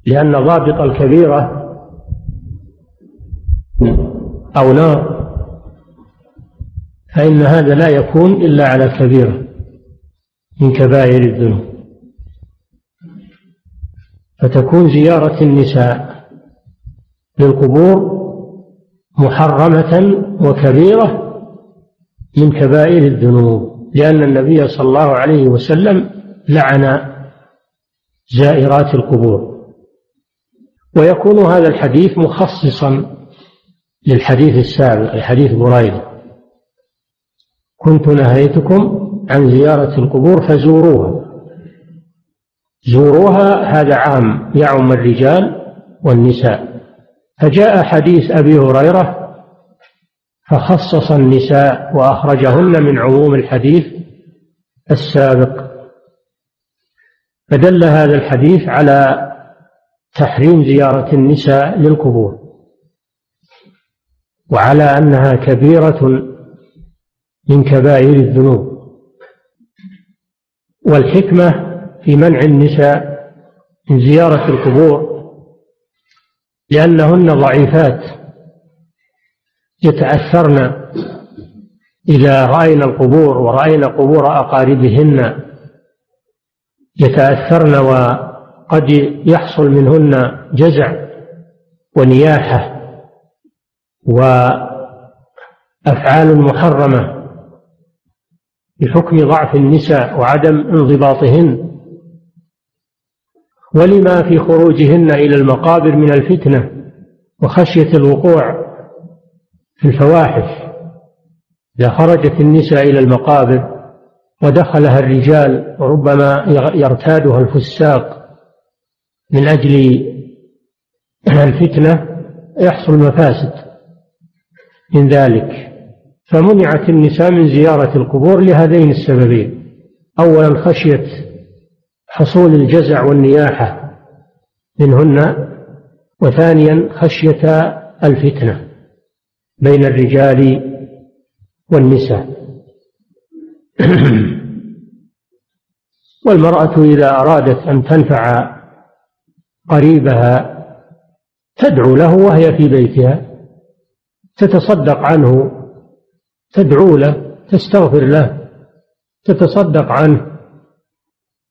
لأن ضابط الكبيرة أو نار فإن هذا لا يكون إلا على كبيرة من كبائر الذنوب. فتكون زيارة النساء للقبور محرمة وكبيرة من كبائر الذنوب لأن النبي صلى الله عليه وسلم لعن زائرات القبور. ويكون هذا الحديث مخصصا للحديث السابق حديث بريدة. كنت نهيتكم عن زيارة القبور فزوروها. زوروها هذا عام يعم الرجال والنساء. فجاء حديث أبي هريرة فخصص النساء وأخرجهن من عموم الحديث السابق. فدل هذا الحديث على تحريم زيارة النساء للقبور وعلى أنها كبيرة من كبائر الذنوب. والحكمة في منع النساء من زيارة القبور لأنهن ضعيفات. يتأثرن إذا رأينا القبور ورأينا قبور أقاربهن. يتأثرن وقد يحصل منهن جزع ونياحة وأفعال محرمة بحكم ضعف النساء وعدم انضباطهن. ولما في خروجهن إلى المقابر من الفتنة وخشية الوقوع في الفواحش إذا خرجت النساء إلى المقابر ودخلها الرجال وربما يرتادها الفساق من أجل الفتنة يحصل مفاسد من ذلك. فمنعت النساء من زيارة القبور لهذين السببين. أولا خشية حصول الجزع والنياحة منهن وثانيا خشية الفتنة بين الرجال والنساء. والمرأة إذا أرادت أن تنفع قريبها تدعو له وهي في بيتها تتصدق عنه تدعو له تستغفر له تتصدق عنه.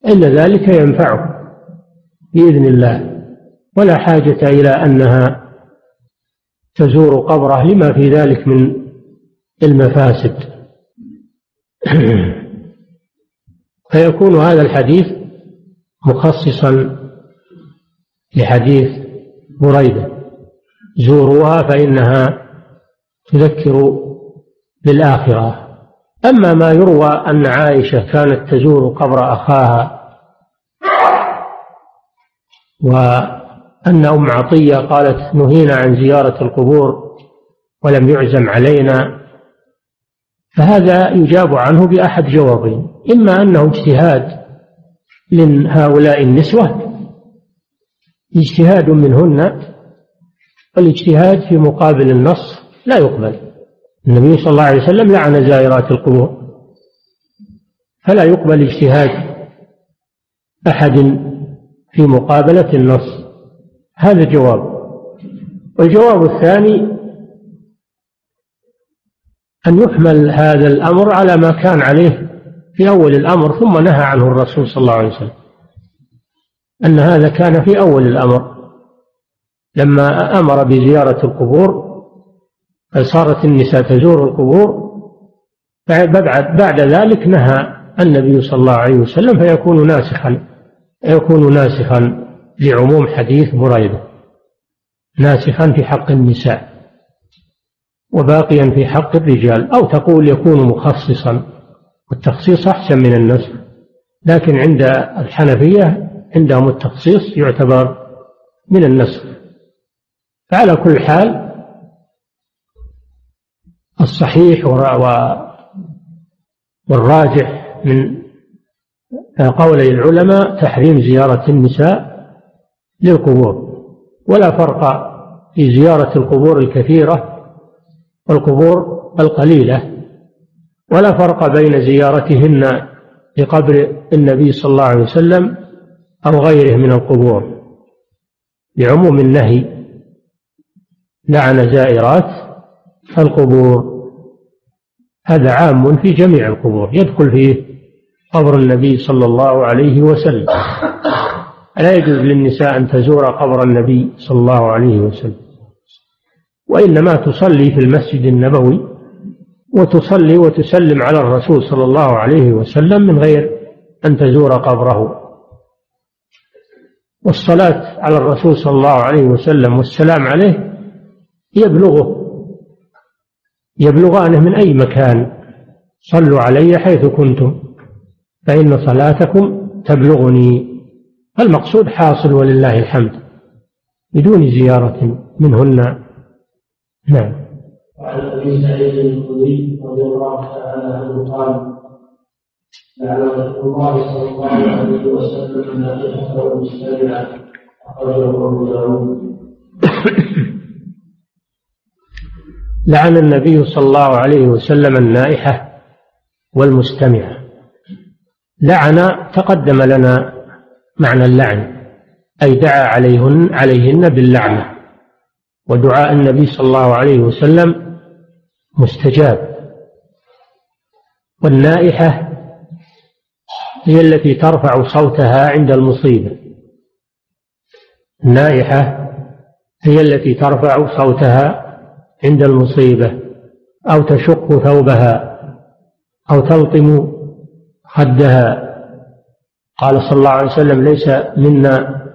إن ذلك ينفعه بإذن الله. ولا حاجة إلى أنها تزور قبره لما في ذلك من المفاسد. فيكون هذا الحديث مخصصا لحديث بريدة. زوروها فإنها تذكر بالآخرة. أما ما يروى أن عائشة كانت تزور قبر أخاها وأن أم عطية قالت نهينا عن زيارة القبور ولم يعزم علينا فهذا يجاب عنه بأحد جوابين إما أنه اجتهاد لهؤلاء النسوة اجتهاد منهن والاجتهاد في مقابل النص لا يقبل. النبي صلى الله عليه وسلم لعن زائرات القبور فلا يقبل اجتهاد أحد في مقابلة النص. هذا جواب والجواب الثاني أن يحمل هذا الأمر على ما كان عليه في أول الأمر ثم نهى عنه الرسول صلى الله عليه وسلم. أن هذا كان في أول الأمر. لما أمر بزيارة القبور صارت النساء تزور القبور بعد بعد ذلك نهى النبي صلى الله عليه وسلم فيكون ناسخا يكون ناسخا لعموم حديث بريدة ناسخا في حق النساء وباقيا في حق الرجال أو تقول يكون مخصصا والتخصيص أحسن من النسخ لكن عند الحنفية عندهم التخصيص يعتبر من النسخ. فعلى كل حال الصحيح والراجح من قولي العلماء تحريم زيارة النساء للقبور ولا فرق في زيارة القبور الكثيرة والقبور القليلة ولا فرق بين زيارتهن لقبر النبي صلى الله عليه وسلم أو غيره من القبور. لعموم النهي لعن زائرات القبور. هذا عام في جميع القبور يدخل فيه قبر النبي صلى الله عليه وسلم. لا يجوز للنساء أن تزور قبر النبي صلى الله عليه وسلم. وإنما تصلي في المسجد النبوي وتصلي وتسلم على الرسول صلى الله عليه وسلم من غير أن تزور قبره. والصلاة على الرسول صلى الله عليه وسلم والسلام عليه يبلغه يبلغانه من أي مكان. صلوا علي حيث كنتم فإن صلاتكم تبلغني. المقصود حاصل ولله الحمد بدون زيارة منهن. نعم. وعن أبي سعيد الخدري رضي الله تعالى عنه قال لعن رسول الله صلى الله عليه وسلم النائحه والمستمعه أخرجه أبو داود. لعن النبي صلى الله عليه وسلم النائحة والمستمعة. لعن تقدم لنا معنى اللعن أي دعا عليهن عليهن باللعنة. ودعاء النبي صلى الله عليه وسلم مستجاب. والنائحة هي التي ترفع صوتها عند المصيبة النائحة هي التي ترفع صوتها عند المصيبة أو تشق ثوبها أو تلطم خدها قال صلى الله عليه وسلم ليس منا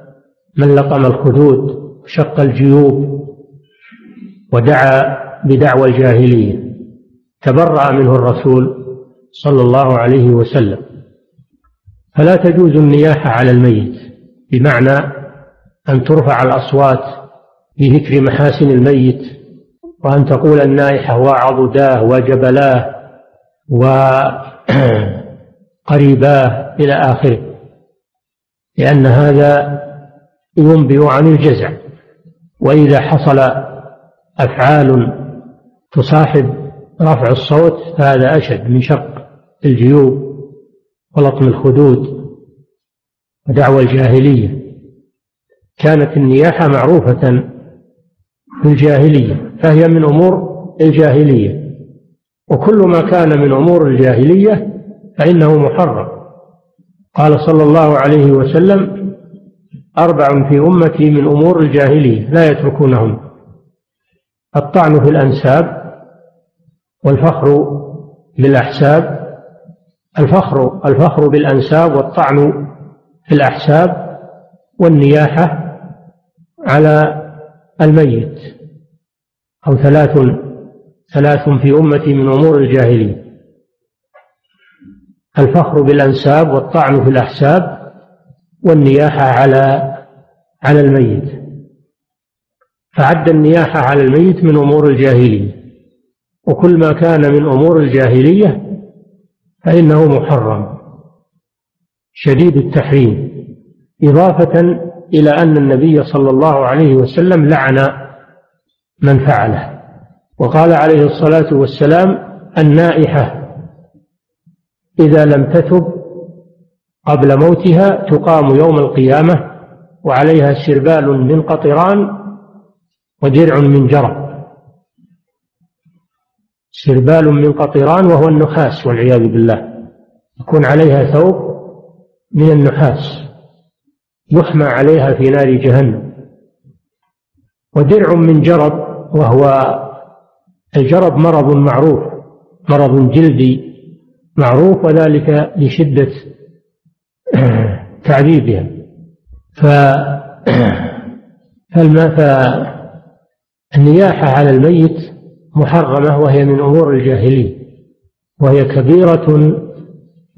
من لطم الخدود وشق الجيوب ودعا بدعوى الجاهلية تبرأ منه الرسول صلى الله عليه وسلم. فلا تجوز النياحة على الميت بمعنى أن ترفع الأصوات بذكر محاسن الميت. وأن تقول النائحة وعضداه وجبلاه وقريباه إلى آخره. لأن هذا ينبئ عن الجزع. وإذا حصل أفعال تصاحب رفع الصوت فهذا أشد من شق الجيوب ولطم الخدود ودعوى الجاهلية. كانت النياحة معروفة في الجاهلية فهي من أمور الجاهلية. وكل ما كان من أمور الجاهلية فإنه محرم. قال صلى الله عليه وسلم أربع في أمتي من أمور الجاهلية لا يتركونهن. الطعن في الأنساب والفخر بالأحساب الفخر الفخر بالأنساب والطعن في الأحساب والنياحة على الميت أو ثلاث ثلاث في أمتي من أمور الجاهلية الفخر بالأنساب والطعن في الأحساب والنياحة على على الميت. فعد النياحة على الميت من أمور الجاهلية وكل ما كان من أمور الجاهلية فإنه محرم. شديد التحريم. إضافة إلى أن النبي صلى الله عليه وسلم لعن من فعله. وقال عليه الصلاة والسلام النائحة إذا لم تتب قبل موتها تقام يوم القيامة وعليها سربال من قطران ودرع من جرب. سربال من قطران وهو النحاس والعياذ بالله. يكون عليها ثوب من النحاس. يحمى عليها في نار جهنم. ودرع من جرب وهو الجرب مرض معروف مرض جلدي معروف وذلك لشدة تعذيبها. ف فالنياحة على الميت محرمة وهي من أمور الجاهلية وهي كبيرة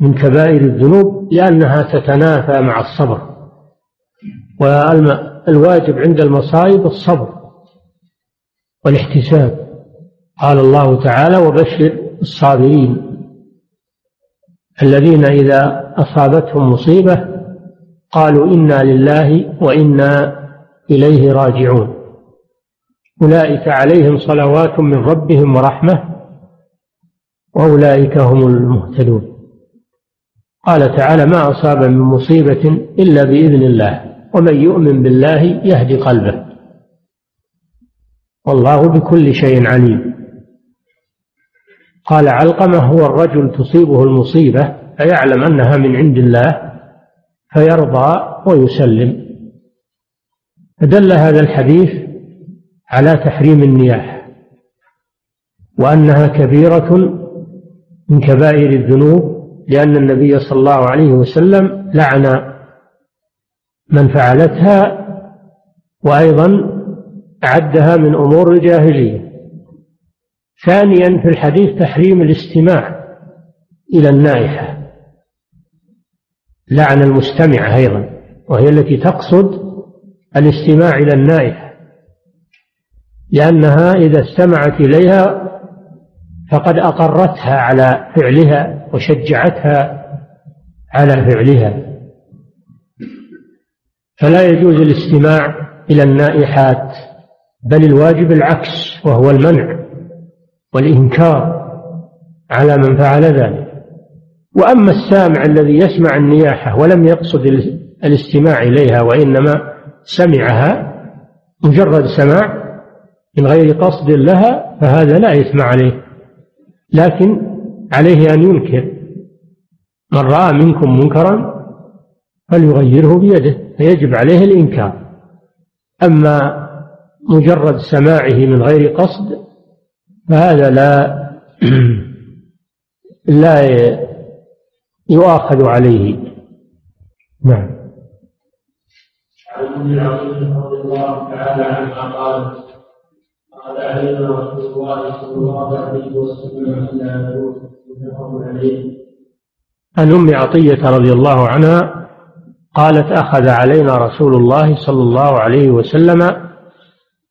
من كبائر الذنوب لأنها تتنافى مع الصبر. والواجب عند المصائب الصبر والاحتساب. قال الله تعالى وبشر الصابرين الذين إذا أصابتهم مصيبة قالوا إنا لله وإنا إليه راجعون. أولئك عليهم صلوات من ربهم ورحمة وأولئك هم المهتدون. قال تعالى ما أصاب من مصيبة إلا بإذن الله. ومن يؤمن بالله يهدي قلبه. والله بكل شيء عليم. قال علقمة هو الرجل تصيبه المصيبة فيعلم أنها من عند الله فيرضى ويسلم. فدل هذا الحديث على تحريم النياحة وأنها كبيرة من كبائر الذنوب لأن النبي صلى الله عليه وسلم لعن من فعلتها وأيضا عدها من أمور الجاهلية. ثانيا في الحديث تحريم الاستماع إلى النائحة لعن المستمعة أيضا وهي التي تقصد الاستماع إلى النائحة لأنها إذا استمعت إليها فقد أقرتها على فعلها وشجعتها على فعلها. فلا يجوز الاستماع إلى النائحات بل الواجب العكس وهو المنع والإنكار على من فعل ذلك. وأما السامع الذي يسمع النياحة ولم يقصد الاستماع إليها وإنما سمعها مجرد سماع من غير قصد لها فهذا لا إثم عليه. لكن عليه أن ينكر. من رأى منكم منكرا فليغيره بيده. فيجب عليه الإنكار. أما مجرد سماعه من غير قصد فهذا لا لا يؤاخذ عليه. نعم. عن ابن رضي الله تعالى عنها قال قال علينا رسول الله صلى الله عليه وسلم أن لا نروح عليه عن أم عطية رضي الله عنها قالت أخذ علينا رسول الله صلى الله عليه وسلم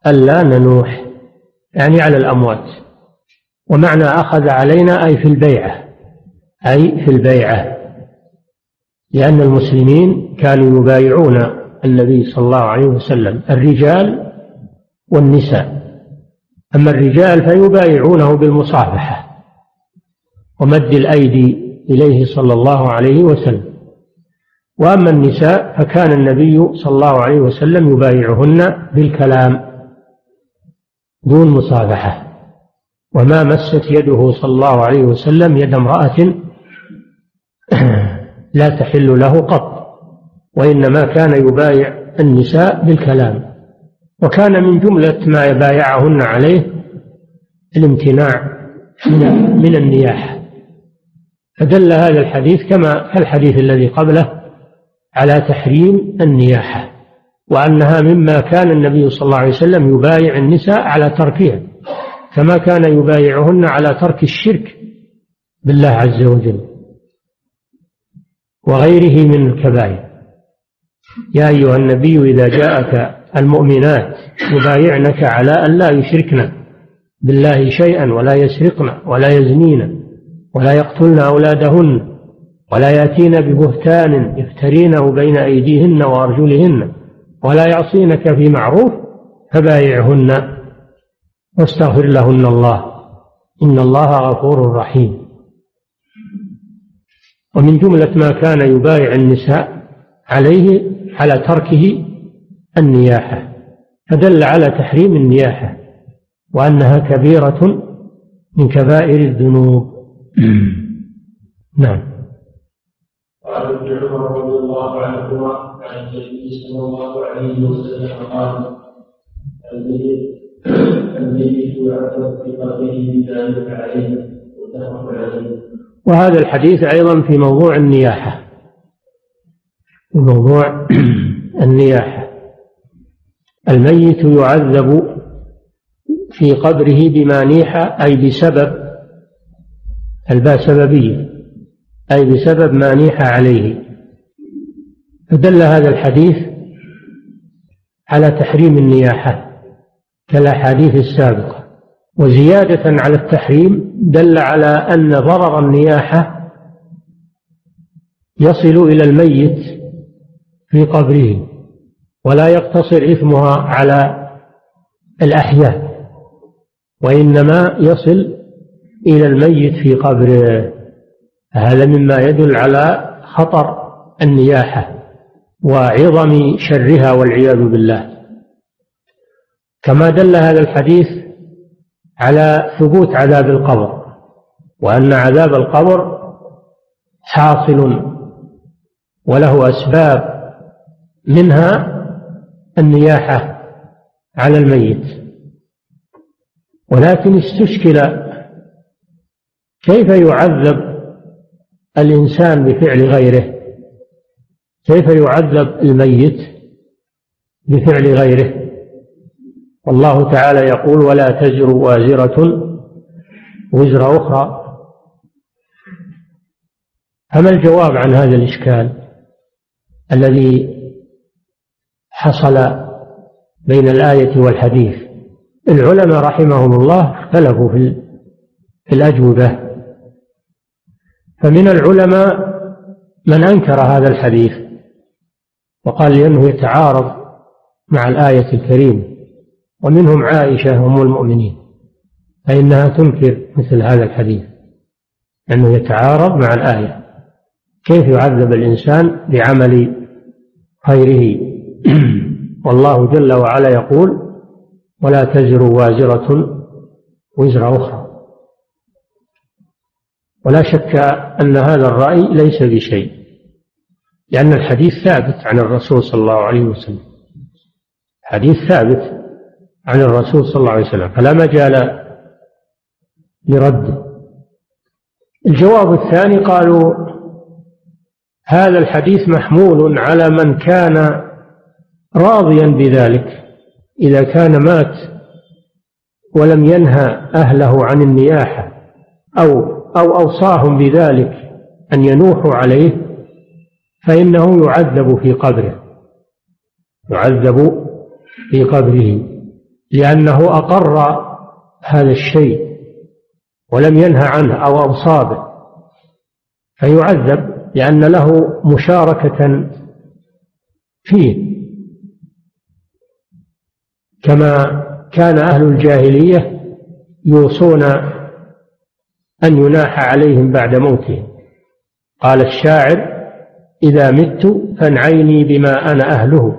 ألا ننوح يعني على الأموات. ومعنى أخذ علينا أي في البيعة أي في البيعة. لأن المسلمين كانوا يبايعون النبي صلى الله عليه وسلم الرجال والنساء. أما الرجال فيبايعونه بالمصافحة ومد الأيدي إليه صلى الله عليه وسلم. وأما النساء فكان النبي صلى الله عليه وسلم يبايعهن بالكلام دون مصافحة. وما مست يده صلى الله عليه وسلم يد امرأة لا تحل له قط وإنما كان يبايع النساء بالكلام. وكان من جملة ما بايعهن عليه الامتناع من النياحة فدل هذا الحديث كما كالحديث الذي قبله على تحريم النياحة وأنها مما كان النبي صلى الله عليه وسلم يبايع النساء على تركها كما كان يبايعهن على ترك الشرك بالله عز وجل وغيره من الكبائر. يا أيها النبي إذا جاءك المؤمنات يبايعنك على أن لا يشركن بالله شيئا ولا يسرقن ولا يزنين ولا يقتلن أولادهن ولا يأتين ببهتان يفترينه بين أيديهن وأرجلهن ولا يعصينك في معروف فبايعهن واستغفر لهن الله. إن الله غفور رحيم. ومن جملة ما كان يبايع النساء عليه على تركه النياحة. فدل على تحريم النياحة وأنها كبيرة من كبائر الذنوب. نعم. قال ابن عمر رضي الله عنهما عن النبي صلى الله عليه وسلم قال الميت يعذب في قبره بذلك عليه متفق عليه. وهذا الحديث أيضا في موضوع النياحة. في موضوع النياحة. الميت يعذب في قبره بما نيح أي بسبب الباء سببية أي بسبب ما نيح عليه. فدل هذا الحديث على تحريم النياحة كالأحاديث السابقة. وزيادة على التحريم دل على أن ضرر النياحة يصل إلى الميت في قبره ولا يقتصر إثمها على الأحياء وإنما يصل إلى الميت في قبره. هذا مما يدل على خطر النياحة وعظم شرها والعياذ بالله. كما دل هذا الحديث على ثبوت عذاب القبر وأن عذاب القبر حاصل وله أسباب منها النياحة على الميت. ولكن استشكل كيف يعذب الإنسان بفعل غيره. كيف يعذب الميت بفعل غيره؟ والله تعالى يقول ولا تزر وازرة وزر أخرى. فما الجواب عن هذا الإشكال الذي حصل بين الآية والحديث؟ العلماء رحمهم الله اختلفوا في الأجوبة. فمن العلماء من أنكر هذا الحديث وقال لأنه يتعارض مع الآية الكريمة ومنهم عائشة أم المؤمنين فإنها تنكر مثل هذا الحديث أنه يتعارض مع الآية. كيف يعذب الإنسان بعمل خيره؟ والله جل وعلا يقول ولا تزر وازرة وزر أخرى. ولا شك أن هذا الرأي ليس بشيء لأن الحديث ثابت عن الرسول صلى الله عليه وسلم. حديث ثابت عن الرسول صلى الله عليه وسلم فلا مجال لرده الجواب الثاني قالوا هذا الحديث محمول على من كان راضيا بذلك إذا كان مات ولم ينهى أهله عن النياحة أو أو أوصاهم بذلك أن ينوحوا عليه فإنه يعذب في قبره. يعذب في قبره لأنه أقر هذا الشيء ولم ينهى عنه أو أوصى به فيعذب لأن له مشاركة فيه. كما كان أهل الجاهلية يوصون أن يناح عليهم بعد موتهم قال الشاعر إذا مت فانعيني بما أنا أهله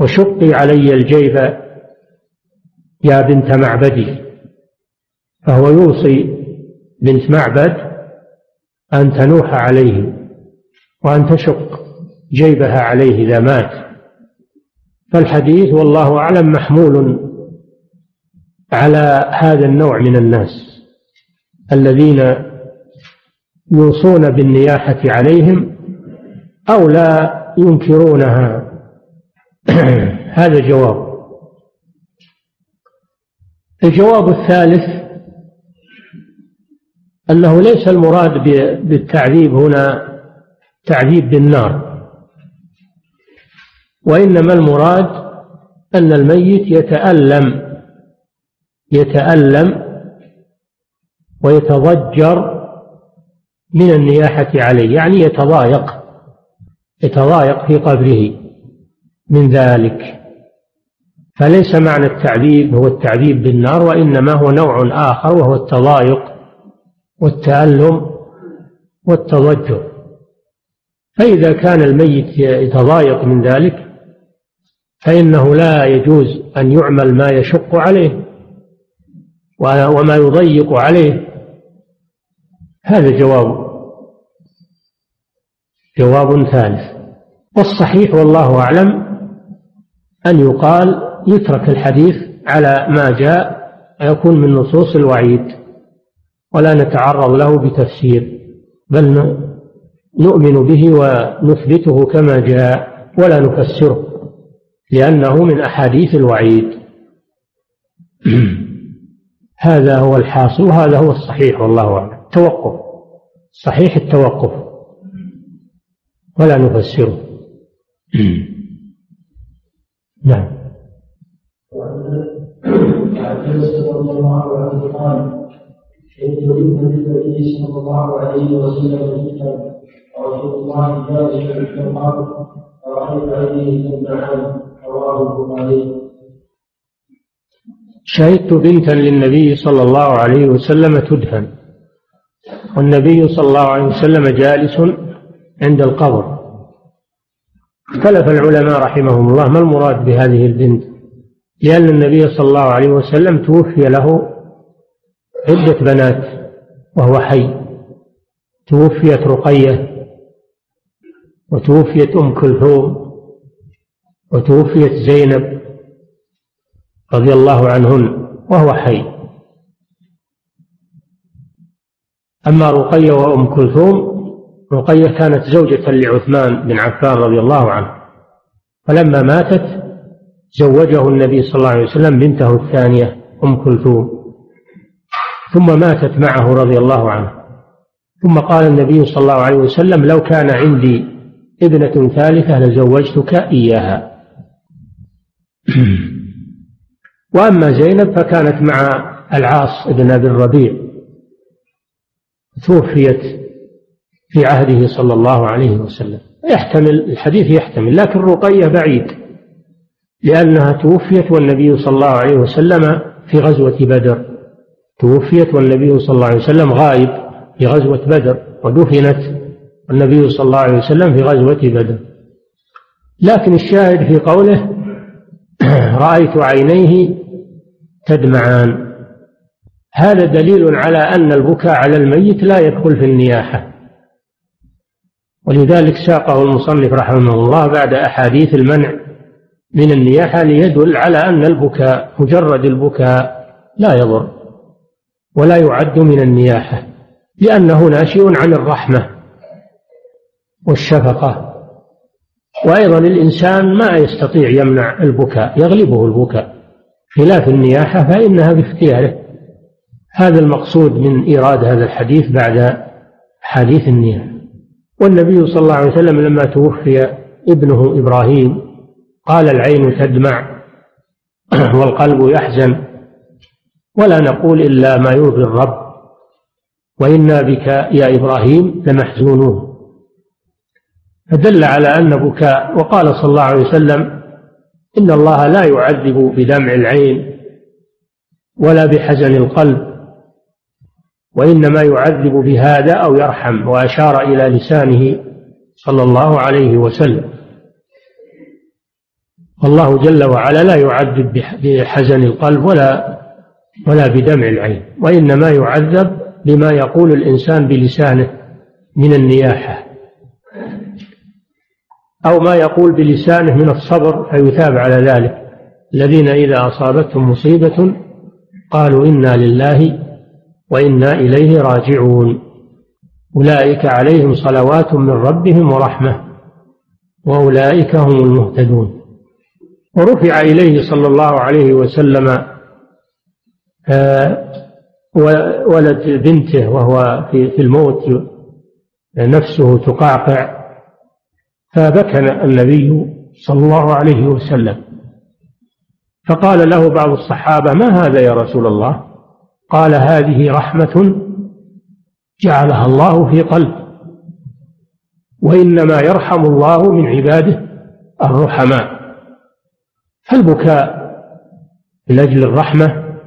وشقي علي الجيب يا بنت معبدي. فهو يوصي بنت معبد أن تنوح عليه وأن تشق جيبها عليه إذا مات. فالحديث والله أعلم محمول على هذا النوع من الناس. الذين يوصون بالنياحة عليهم أو لا ينكرونها. هذا جواب الجواب الثالث أنه ليس المراد بالتعذيب هنا تعذيب بالنار وإنما المراد أن الميت يتألم يتألم ويتضجر من النياحة عليه يعني يتضايق يتضايق في قبره من ذلك. فليس معنى التعذيب هو التعذيب بالنار وإنما هو نوع آخر وهو التضايق والتألم والتضجر. فإذا كان الميت يتضايق من ذلك فإنه لا يجوز أن يعمل ما يشق عليه. وما يضيق عليه. هذا جواب. جواب ثالث. والصحيح والله أعلم أن يقال يترك الحديث على ما جاء ويكون من نصوص الوعيد ولا نتعرض له بتفسير بل نؤمن به ونثبته كما جاء ولا نفسره لأنه من أحاديث الوعيد. هذا هو الحاصل وهذا هو الصحيح والله أعلم. توقف. صحيح التوقف. ولا نفسره نعم. شهدت النبي صلى الله عليه وسلم ورسول الله جالس في القبر فرأيت أيديه تدمعان رواه البخاري شهدت بنتا للنبي صلى الله عليه وسلم تدفن. والنبي صلى الله عليه وسلم جالس عند القبر. اختلف العلماء رحمهم الله ما المراد بهذه البنت. لأن النبي صلى الله عليه وسلم توفي له عدة بنات وهو حي. توفيت رقية وتوفيت أم كلثوم وتوفيت زينب رضي الله عنهن وهو حي. أما رقية وأم كلثوم رقية كانت زوجة لعثمان بن عفان رضي الله عنه فلما ماتت زوجه النبي صلى الله عليه وسلم بنته الثانية أم كلثوم. ثم ماتت معه رضي الله عنه. ثم قال النبي صلى الله عليه وسلم لو كان عندي ابنة ثالثة لزوجتك إياها. وأما زينب فكانت مع العاص بن أبي الربيع توفيت في عهده صلى الله عليه وسلم. يحتمل الحديث يحتمل لكن رقية بعيد لأنها توفيت والنبي صلى الله عليه وسلم في غزوة بدر. توفيت والنبي صلى الله عليه وسلم غائب في غزوة بدر ودفنت النبي صلى الله عليه وسلم في غزوة بدر. لكن الشاهد في قوله رأيت عينيه تدمعان. هذا دليل على أن البكاء على الميت لا يدخل في النياحة. ولذلك ساقه المصنف رحمه الله بعد أحاديث المنع من النياحة ليدل على أن البكاء مجرد البكاء لا يضر ولا يعد من النياحة لأنه ناشئ عن الرحمة والشفقة. وأيضا الإنسان ما يستطيع يمنع البكاء يغلبه البكاء. خلاف النياحة فإنها باختياره. هذا المقصود من إيراد هذا الحديث بعد حديث النياحة. والنبي صلى الله عليه وسلم لما توفي ابنه إبراهيم قال العين تدمع والقلب يحزن. ولا نقول إلا ما يرضي الرب. وإنا بك يا إبراهيم لمحزونون. فدل على أن بكاء. وقال صلى الله عليه وسلم إن الله لا يعذب بدمع العين ولا بحزن القلب وإنما يعذب بهذا أو يرحم وأشار إلى لسانه صلى الله عليه وسلم. والله جل وعلا لا يعذب بحزن القلب ولا ولا بدمع العين وإنما يعذب بما يقول الإنسان بلسانه من النياحة. أو ما يقول بلسانه من الصبر فيثاب على ذلك. الذين إذا أصابتهم مصيبة قالوا إنا لله وإنا إليه راجعون. أولئك عليهم صلوات من ربهم ورحمة وأولئك هم المهتدون. ورفع إليه صلى الله عليه وسلم آه، ولد بنته وهو في الموت نفسه تقعقع فبكى النبي صلى الله عليه وسلم. فقال له بعض الصحابة ما هذا يا رسول الله؟ قال هذه رحمة جعلها الله في قلب وإنما يرحم الله من عباده الرحماء. فالبكاء من أجل الرحمة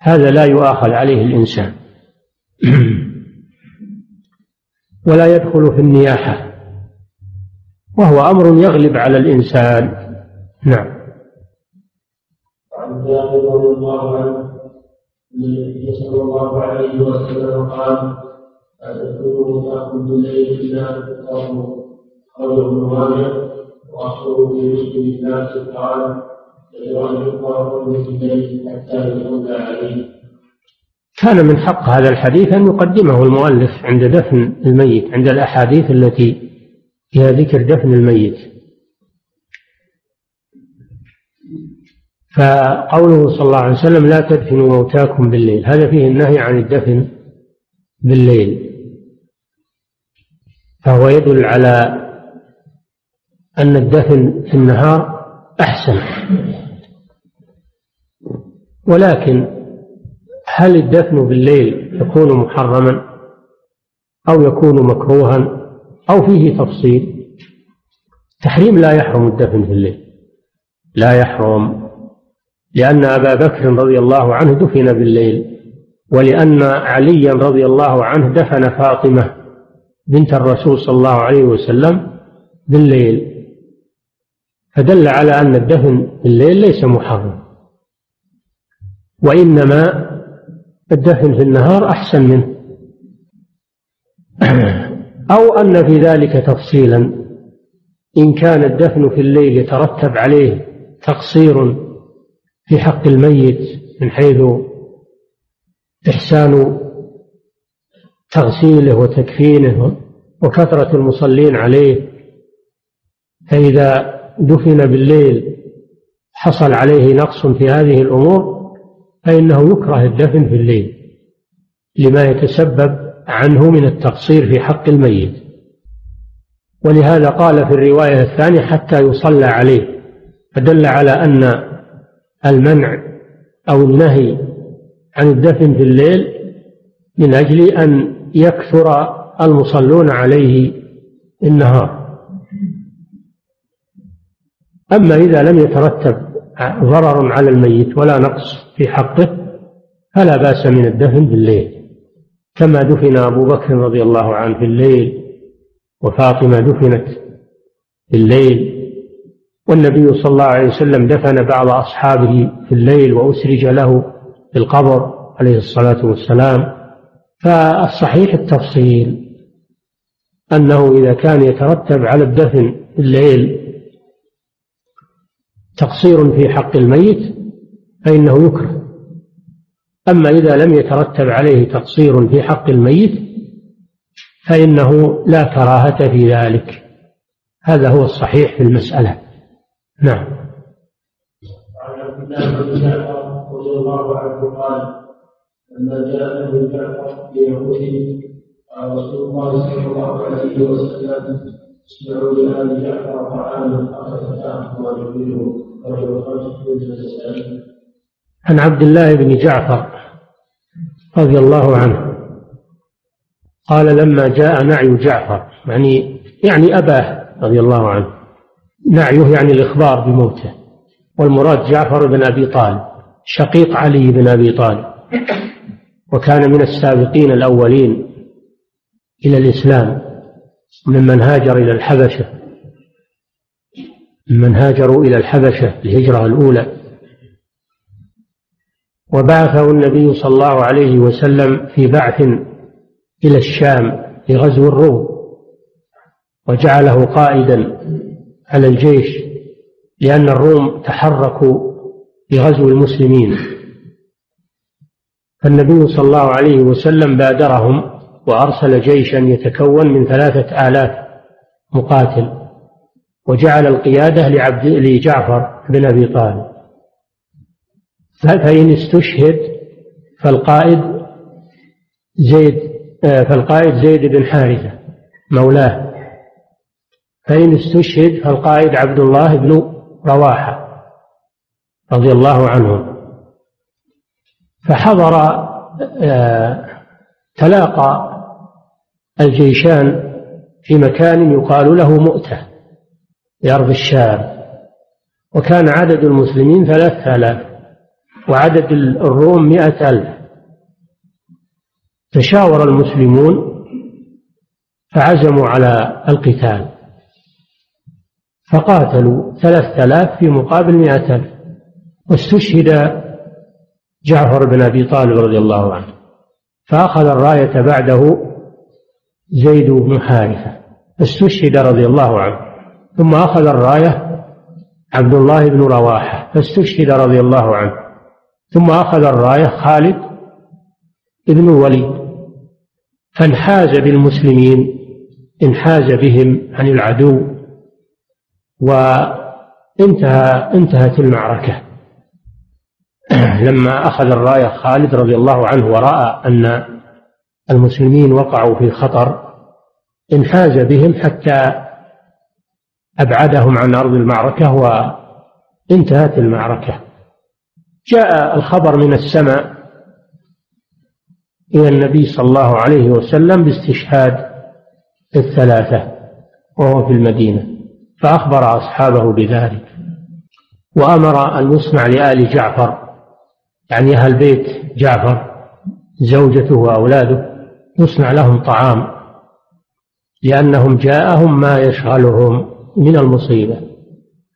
هذا لا يؤاخذ عليه الإنسان. ولا يدخل في النياحة. وهو أمر يغلب على الإنسان. نعم. عن جابر رضي الله عنه النبي صلى الله عليه وسلم قال أتذكرون تأكل بالليل إلا تقاموا قول ابن ماجه وأخبروا في مسلم الناس قال كان من حق هذا الحديث أن يقدمه المؤلف عند دفن الميت عند الأحاديث التي فيها ذكر دفن الميت. فقوله صلى الله عليه وسلم لا تدفنوا موتاكم بالليل. هذا فيه النهي عن الدفن بالليل. فهو يدل على أن الدفن في النهار أحسن. ولكن هل الدفن بالليل يكون محرما أو يكون مكروها؟ أو فيه تفصيل. تحريم لا يحرم الدفن في الليل. لا يحرم لأن أبا بكر رضي الله عنه دفن بالليل ولأن عليا رضي الله عنه دفن فاطمة بنت الرسول صلى الله عليه وسلم بالليل. فدل على أن الدفن بالليل ليس محرم. وإنما الدفن في النهار أحسن منه. أو أن في ذلك تفصيلا. إن كان الدفن في الليل يترتب عليه تقصير في حق الميت من حيث إحسان تغسيله وتكفينه وكثرة المصلين عليه فإذا دفن بالليل حصل عليه نقص في هذه الأمور فإنه يكره الدفن في الليل لما يتسبب عنه من التقصير في حق الميت. ولهذا قال في الرواية الثانية حتى يصلى عليه فدل على أن المنع أو النهي عن الدفن في الليل من أجل أن يكثر المصلون عليه النهار. أما إذا لم يترتب ضرر على الميت ولا نقص في حقه فلا بأس من الدفن بالليل كما دفن أبو بكر رضي الله عنه في الليل وفاطمة دفنت في الليل والنبي صلى الله عليه وسلم دفن بعض أصحابه في الليل وأسرج له في القبر عليه الصلاة والسلام. فالصحيح التفصيل أنه إذا كان يترتب على الدفن في الليل تقصير في حق الميت فإنه يكره. أما إذا لم يترتب عليه تقصير في حق الميت فإنه لا كراهة في ذلك. هذا هو الصحيح في المسألة. نعم. رضي الله عنه قال لما جاء ابن جعفر ليهوده قال رسول الله صلى الله عليه وسلم اسمعوا لآل جعفر طعاما أخذ تأخذ وجبره رجل خمس عن عبد الله بن جعفر رضي الله عنه. قال لما جاء نعي جعفر. يعني يعني أباه رضي الله عنه. نعيه يعني الإخبار بموته. والمراد جعفر بن أبي طالب. شقيق علي بن أبي طالب. وكان من السابقين الأولين إلى الإسلام. ممن هاجر إلى الحبشة. ممن هاجروا إلى الحبشة الهجرة الأولى. وبعثه النبي صلى الله عليه وسلم في بعث إلى الشام لغزو الروم وجعله قائدا على الجيش لأن الروم تحركوا لغزو المسلمين. فالنبي صلى الله عليه وسلم بادرهم وأرسل جيشا يتكون من ثلاثة آلاف مقاتل وجعل القيادة لعبد لجعفر بن أبي طالب. فإن استشهد فالقائد زيد فالقائد زيد بن حارثة مولاه. فإن استشهد فالقائد عبد الله بن رواحة رضي الله عنه. فحضر آه، تلاقى الجيشان في مكان يقال له مؤتة في أرض الشام. وكان عدد المسلمين ثلاثة آلاف. وعدد الروم مئة ألف. تشاور المسلمون فعزموا على القتال. فقاتلوا ثلاثة آلاف في مقابل مئة ألف. واستشهد جعفر بن أبي طالب رضي الله عنه. فأخذ الراية بعده زيد بن حارثة. فاستشهد رضي الله عنه. ثم أخذ الراية عبد الله بن رواحة. فاستشهد رضي الله عنه. ثم أخذ الراية خالد بن الوليد فانحاز بالمسلمين انحاز بهم عن العدو وانتهى انتهت المعركة. لما أخذ الراية خالد رضي الله عنه ورأى أن المسلمين وقعوا في خطر انحاز بهم حتى أبعدهم عن أرض المعركة وانتهت المعركة. جاء الخبر من السماء إلى النبي صلى الله عليه وسلم باستشهاد الثلاثة وهو في المدينة فأخبر أصحابه بذلك وأمر أن يصنع لآل جعفر يعني أهل بيت جعفر زوجته وأولاده يصنع لهم طعام لأنهم جاءهم ما يشغلهم من المصيبة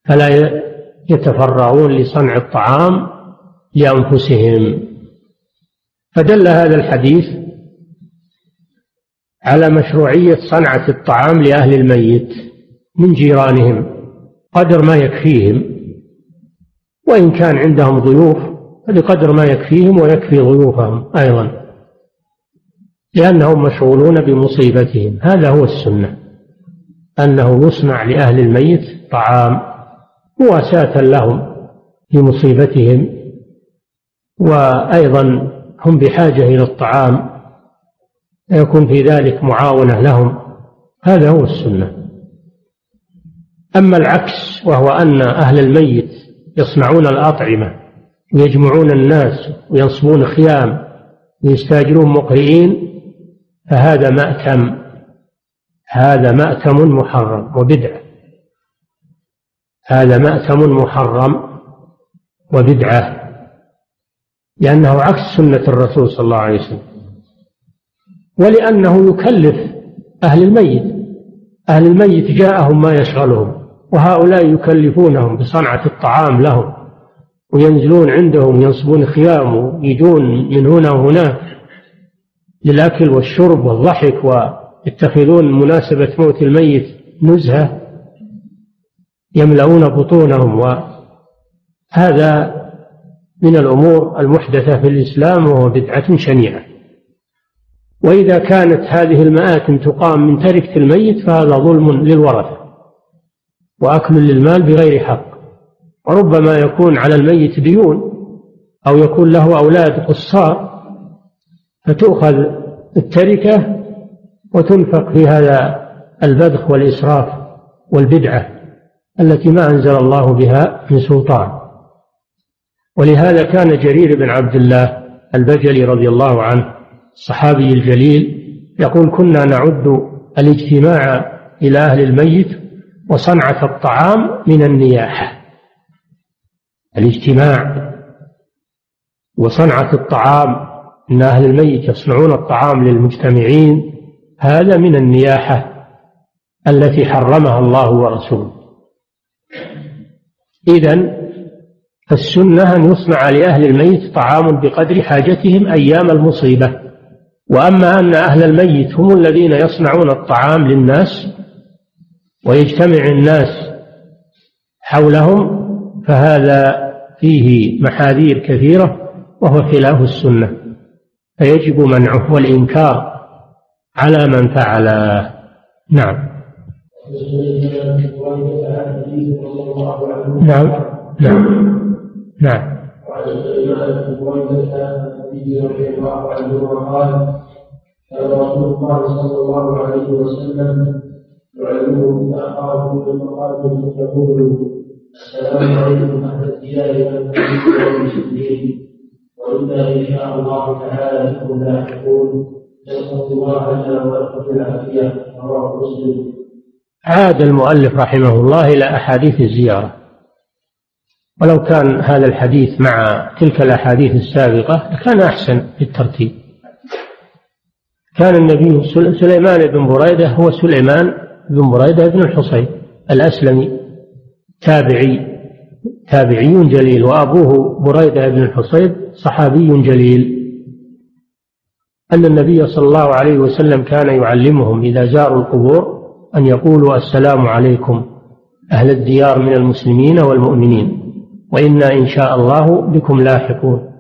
فلا يتفرغون لصنع الطعام لأنفسهم. فدل هذا الحديث على مشروعية صنعة الطعام لأهل الميت من جيرانهم قدر ما يكفيهم وإن كان عندهم ضيوف فلقدر ما يكفيهم ويكفي ضيوفهم أيضا لأنهم مشغولون بمصيبتهم. هذا هو السنة أنه يصنع لأهل الميت طعام مواساة لهم في مصيبتهم وأيضا هم بحاجة إلى الطعام يكون في ذلك معاونة لهم. هذا هو السنة. أما العكس وهو أن أهل الميت يصنعون الأطعمة ويجمعون الناس وينصبون خيام ويستاجرون مقرئين فهذا مأتم هذا مأتم محرم وبدعة هذا مأتم محرم وبدعة. لأنه عكس سنة الرسول صلى الله عليه وسلم. ولأنه يكلف أهل الميت. أهل الميت جاءهم ما يشغلهم وهؤلاء يكلفونهم بصنعة الطعام لهم وينزلون عندهم ينصبون خيام ويجون من هنا وهناك للأكل والشرب والضحك ويتخذون مناسبة موت الميت نزهة يملؤون بطونهم وهذا من الأمور المحدثة في الإسلام وهو بدعة شنيعة. وإذا كانت هذه المآتم تقام من تركة الميت فهذا ظلم للورثة وأكل للمال بغير حق. وربما يكون على الميت ديون أو يكون له أولاد قصار فتؤخذ التركة وتنفق في هذا البذخ والإسراف والبدعة التي ما أنزل الله بها من سلطان. ولهذا كان جرير بن عبد الله البجلي رضي الله عنه الصحابي الجليل يقول كنا نعد الاجتماع إلى أهل الميت وصنعة الطعام من النياحة. الاجتماع وصنعة الطعام أن أهل الميت يصنعون الطعام للمجتمعين هذا من النياحة التي حرمها الله ورسوله. إذا فالسنة أن يصنع لأهل الميت طعام بقدر حاجتهم أيام المصيبة. وأما أن أهل الميت هم الذين يصنعون الطعام للناس ويجتمع الناس حولهم فهذا فيه محاذير كثيرة وهو خلاف السنة. فيجب منعه والإنكار على من فعله نعم. نعم. نعم. نعم. وعن سليمان بن النبي رضي الله قال كان رسول الله صلى الله عليه وسلم يعلمه اذا اخاه في المقابر يقول السلام عليكم أهل الديار والمسلمين وأنا ان شاء الله تعالى بكم لاحقون نسال الله لنا ولكم العافيه رواه مسلم عاد المؤلف رحمه الله إلى أحاديث الزيارة. ولو كان هذا الحديث مع تلك الأحاديث السابقة لكان أحسن في الترتيب كان النبي سليمان بن بريدة هو سليمان بن بريدة بن الحصين الأسلمي تابعي تابعي جليل وأبوه بريدة بن الحصيب صحابي جليل. أن النبي صلى الله عليه وسلم كان يعلمهم إذا زاروا القبور أن يقولوا السلام عليكم أهل الديار من المسلمين والمؤمنين. وإنا إن شاء الله بكم لاحقون.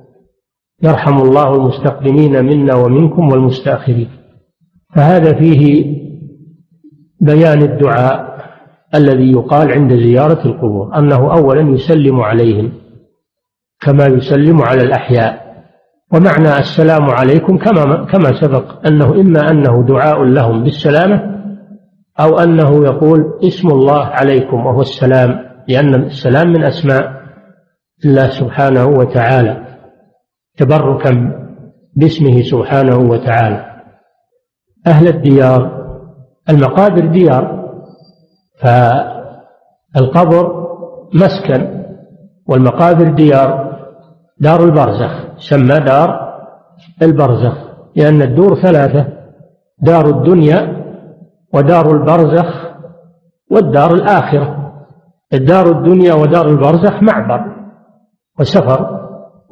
يرحم الله المستقدمين منا ومنكم والمستأخرين. فهذا فيه بيان الدعاء الذي يقال عند زيارة القبور أنه أولا يسلم عليهم كما يسلم على الأحياء. ومعنى السلام عليكم كما كما سبق أنه إما أنه دعاء لهم بالسلامة أو أنه يقول اسم الله عليكم وهو السلام لأن السلام من أسماء. الله سبحانه وتعالى تبركا باسمه سبحانه وتعالى. أهل الديار المقابر ديار فالقبر مسكن والمقابر ديار دار البرزخ سمى دار البرزخ لأن الدور ثلاثة دار الدنيا ودار البرزخ والدار الآخرة. الدار الدنيا ودار البرزخ معبر. وسفر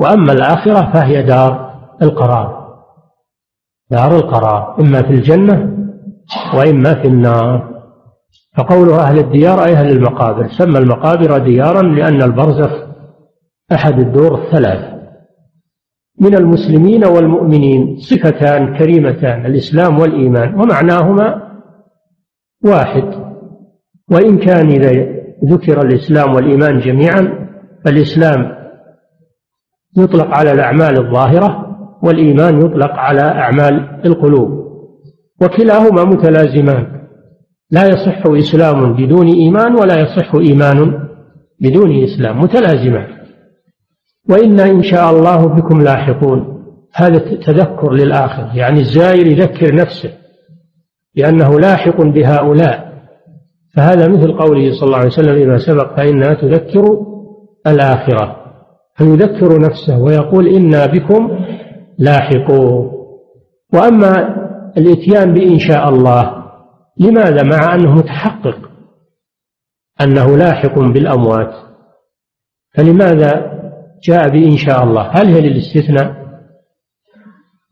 وأما الآخرة فهي دار القرار. دار القرار إما في الجنة وإما في النار. فقوله أهل الديار أي أهل المقابر. سمى المقابر ديارا لأن البرزخ أحد الدور الثلاث. من المسلمين والمؤمنين صفتان كريمتان الإسلام والإيمان ومعناهما واحد. وإن كان إذا ذكر الإسلام والإيمان جميعا فالإسلام يطلق على الأعمال الظاهرة والإيمان يطلق على أعمال القلوب. وكلاهما متلازمان. لا يصح إسلام بدون إيمان ولا يصح إيمان بدون إسلام. متلازمان. وإنا إن شاء الله بكم لاحقون. هذا تذكر للآخر. يعني الزائر يذكر نفسه لأنه لاحق بهؤلاء. فهذا مثل قوله صلى الله عليه وسلم فيما سبق فإنها تذكر الآخرة. فيذكر نفسه ويقول إنا بكم لاحقون. وأما الإتيان بإن شاء الله لماذا؟ مع أنه متحقق أنه لاحق بالأموات. فلماذا جاء بإن شاء الله؟ هل هي للاستثناء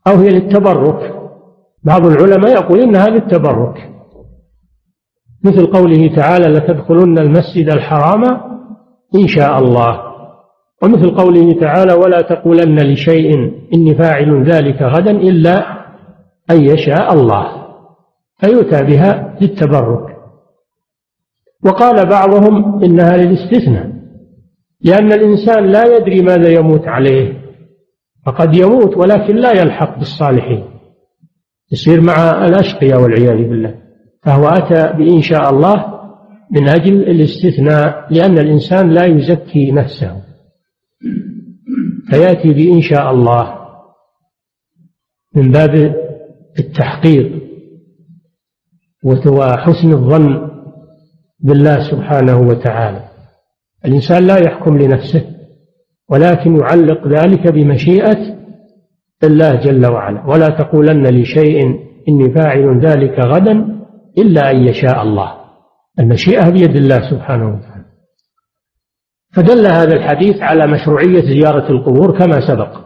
أو هي للتبرك؟ بعض العلماء يقول إنها للتبرك. مثل قوله تعالى لتدخلن المسجد الحرام إن شاء الله. ومثل قوله تعالى ولا تقولن لشيء إني فاعل ذلك غدا إلا أن يشاء الله فيؤتى بها للتبرك. وقال بعضهم إنها للاستثناء لأن الإنسان لا يدري ماذا يموت عليه فقد يموت ولكن لا يلحق بالصالحين. يصير مع الأشقياء والعياذ بالله فهو أتى بإن شاء الله من أجل الاستثناء لأن الإنسان لا يزكي نفسه. فيأتي بإن شاء الله من باب التحقيق وحسن الظن بالله سبحانه وتعالى. الإنسان لا يحكم لنفسه ولكن يعلق ذلك بمشيئة الله جل وعلا. ولا تقولن لشيء إني فاعل ذلك غدا إلا أن يشاء الله. المشيئة بيد الله سبحانه وتعالى. فدل هذا الحديث على مشروعية زيارة القبور كما سبق.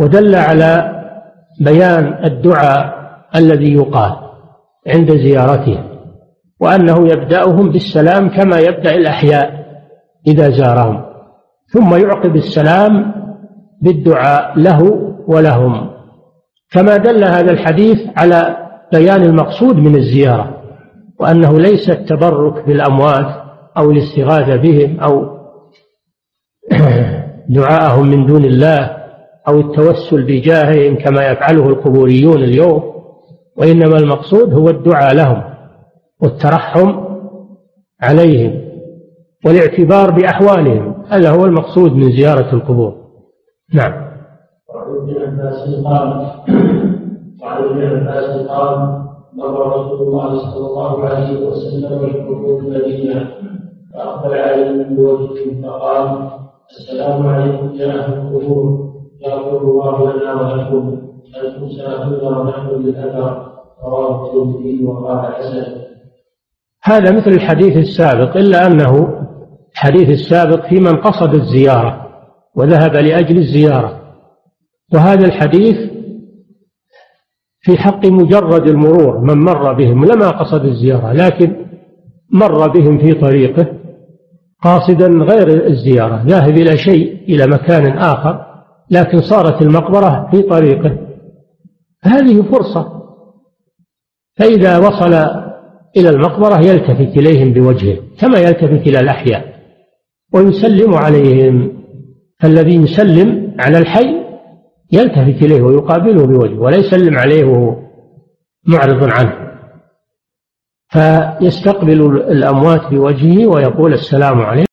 ودل على بيان الدعاء الذي يقال عند زيارته وأنه يبدأهم بالسلام كما يبدأ الأحياء إذا زارهم ثم يعقب السلام بالدعاء له ولهم. كما دل هذا الحديث على بيان المقصود من الزيارة وأنه ليس التبرك بالأموات أو الاستغاثة بهم أو دعاءهم من دون الله أو التوسل بجاههم كما يفعله القبوريون اليوم وإنما المقصود هو الدعاء لهم والترحم عليهم والاعتبار بأحوالهم هذا هو المقصود من زيارة القبور. نعم. وعن ابن عباس قال وعن ابن عباس قال مر رسول الله صلى الله عليه وسلم يخطب المدينة. فاقبل عليه بوجهه فقال السلام عليكم يا أهل القبور يغفر الله لنا ولكم أنتم ساهلنا ونحن بالاثر رواه الترمذي وقال حسن. هذا مثل الحديث السابق إلا أنه الحديث السابق في من قصد الزيارة وذهب لأجل الزيارة. وهذا الحديث في حق مجرد المرور من مر بهم لما قصد الزيارة لكن مر بهم في طريقه. قاصدا غير الزيارة ذاهب إلى شيء إلى مكان آخر لكن صارت المقبرة في طريقه. هذه فرصة. فإذا وصل إلى المقبرة يلتفت إليهم بوجهه كما يلتفت إلى الأحياء ويسلم عليهم. الذي يسلم على الحي يلتفت إليه ويقابله بوجهه ولا يسلم عليه وهو معرض عنه. فيستقبل الأموات بوجهه ويقول السلام عليكم.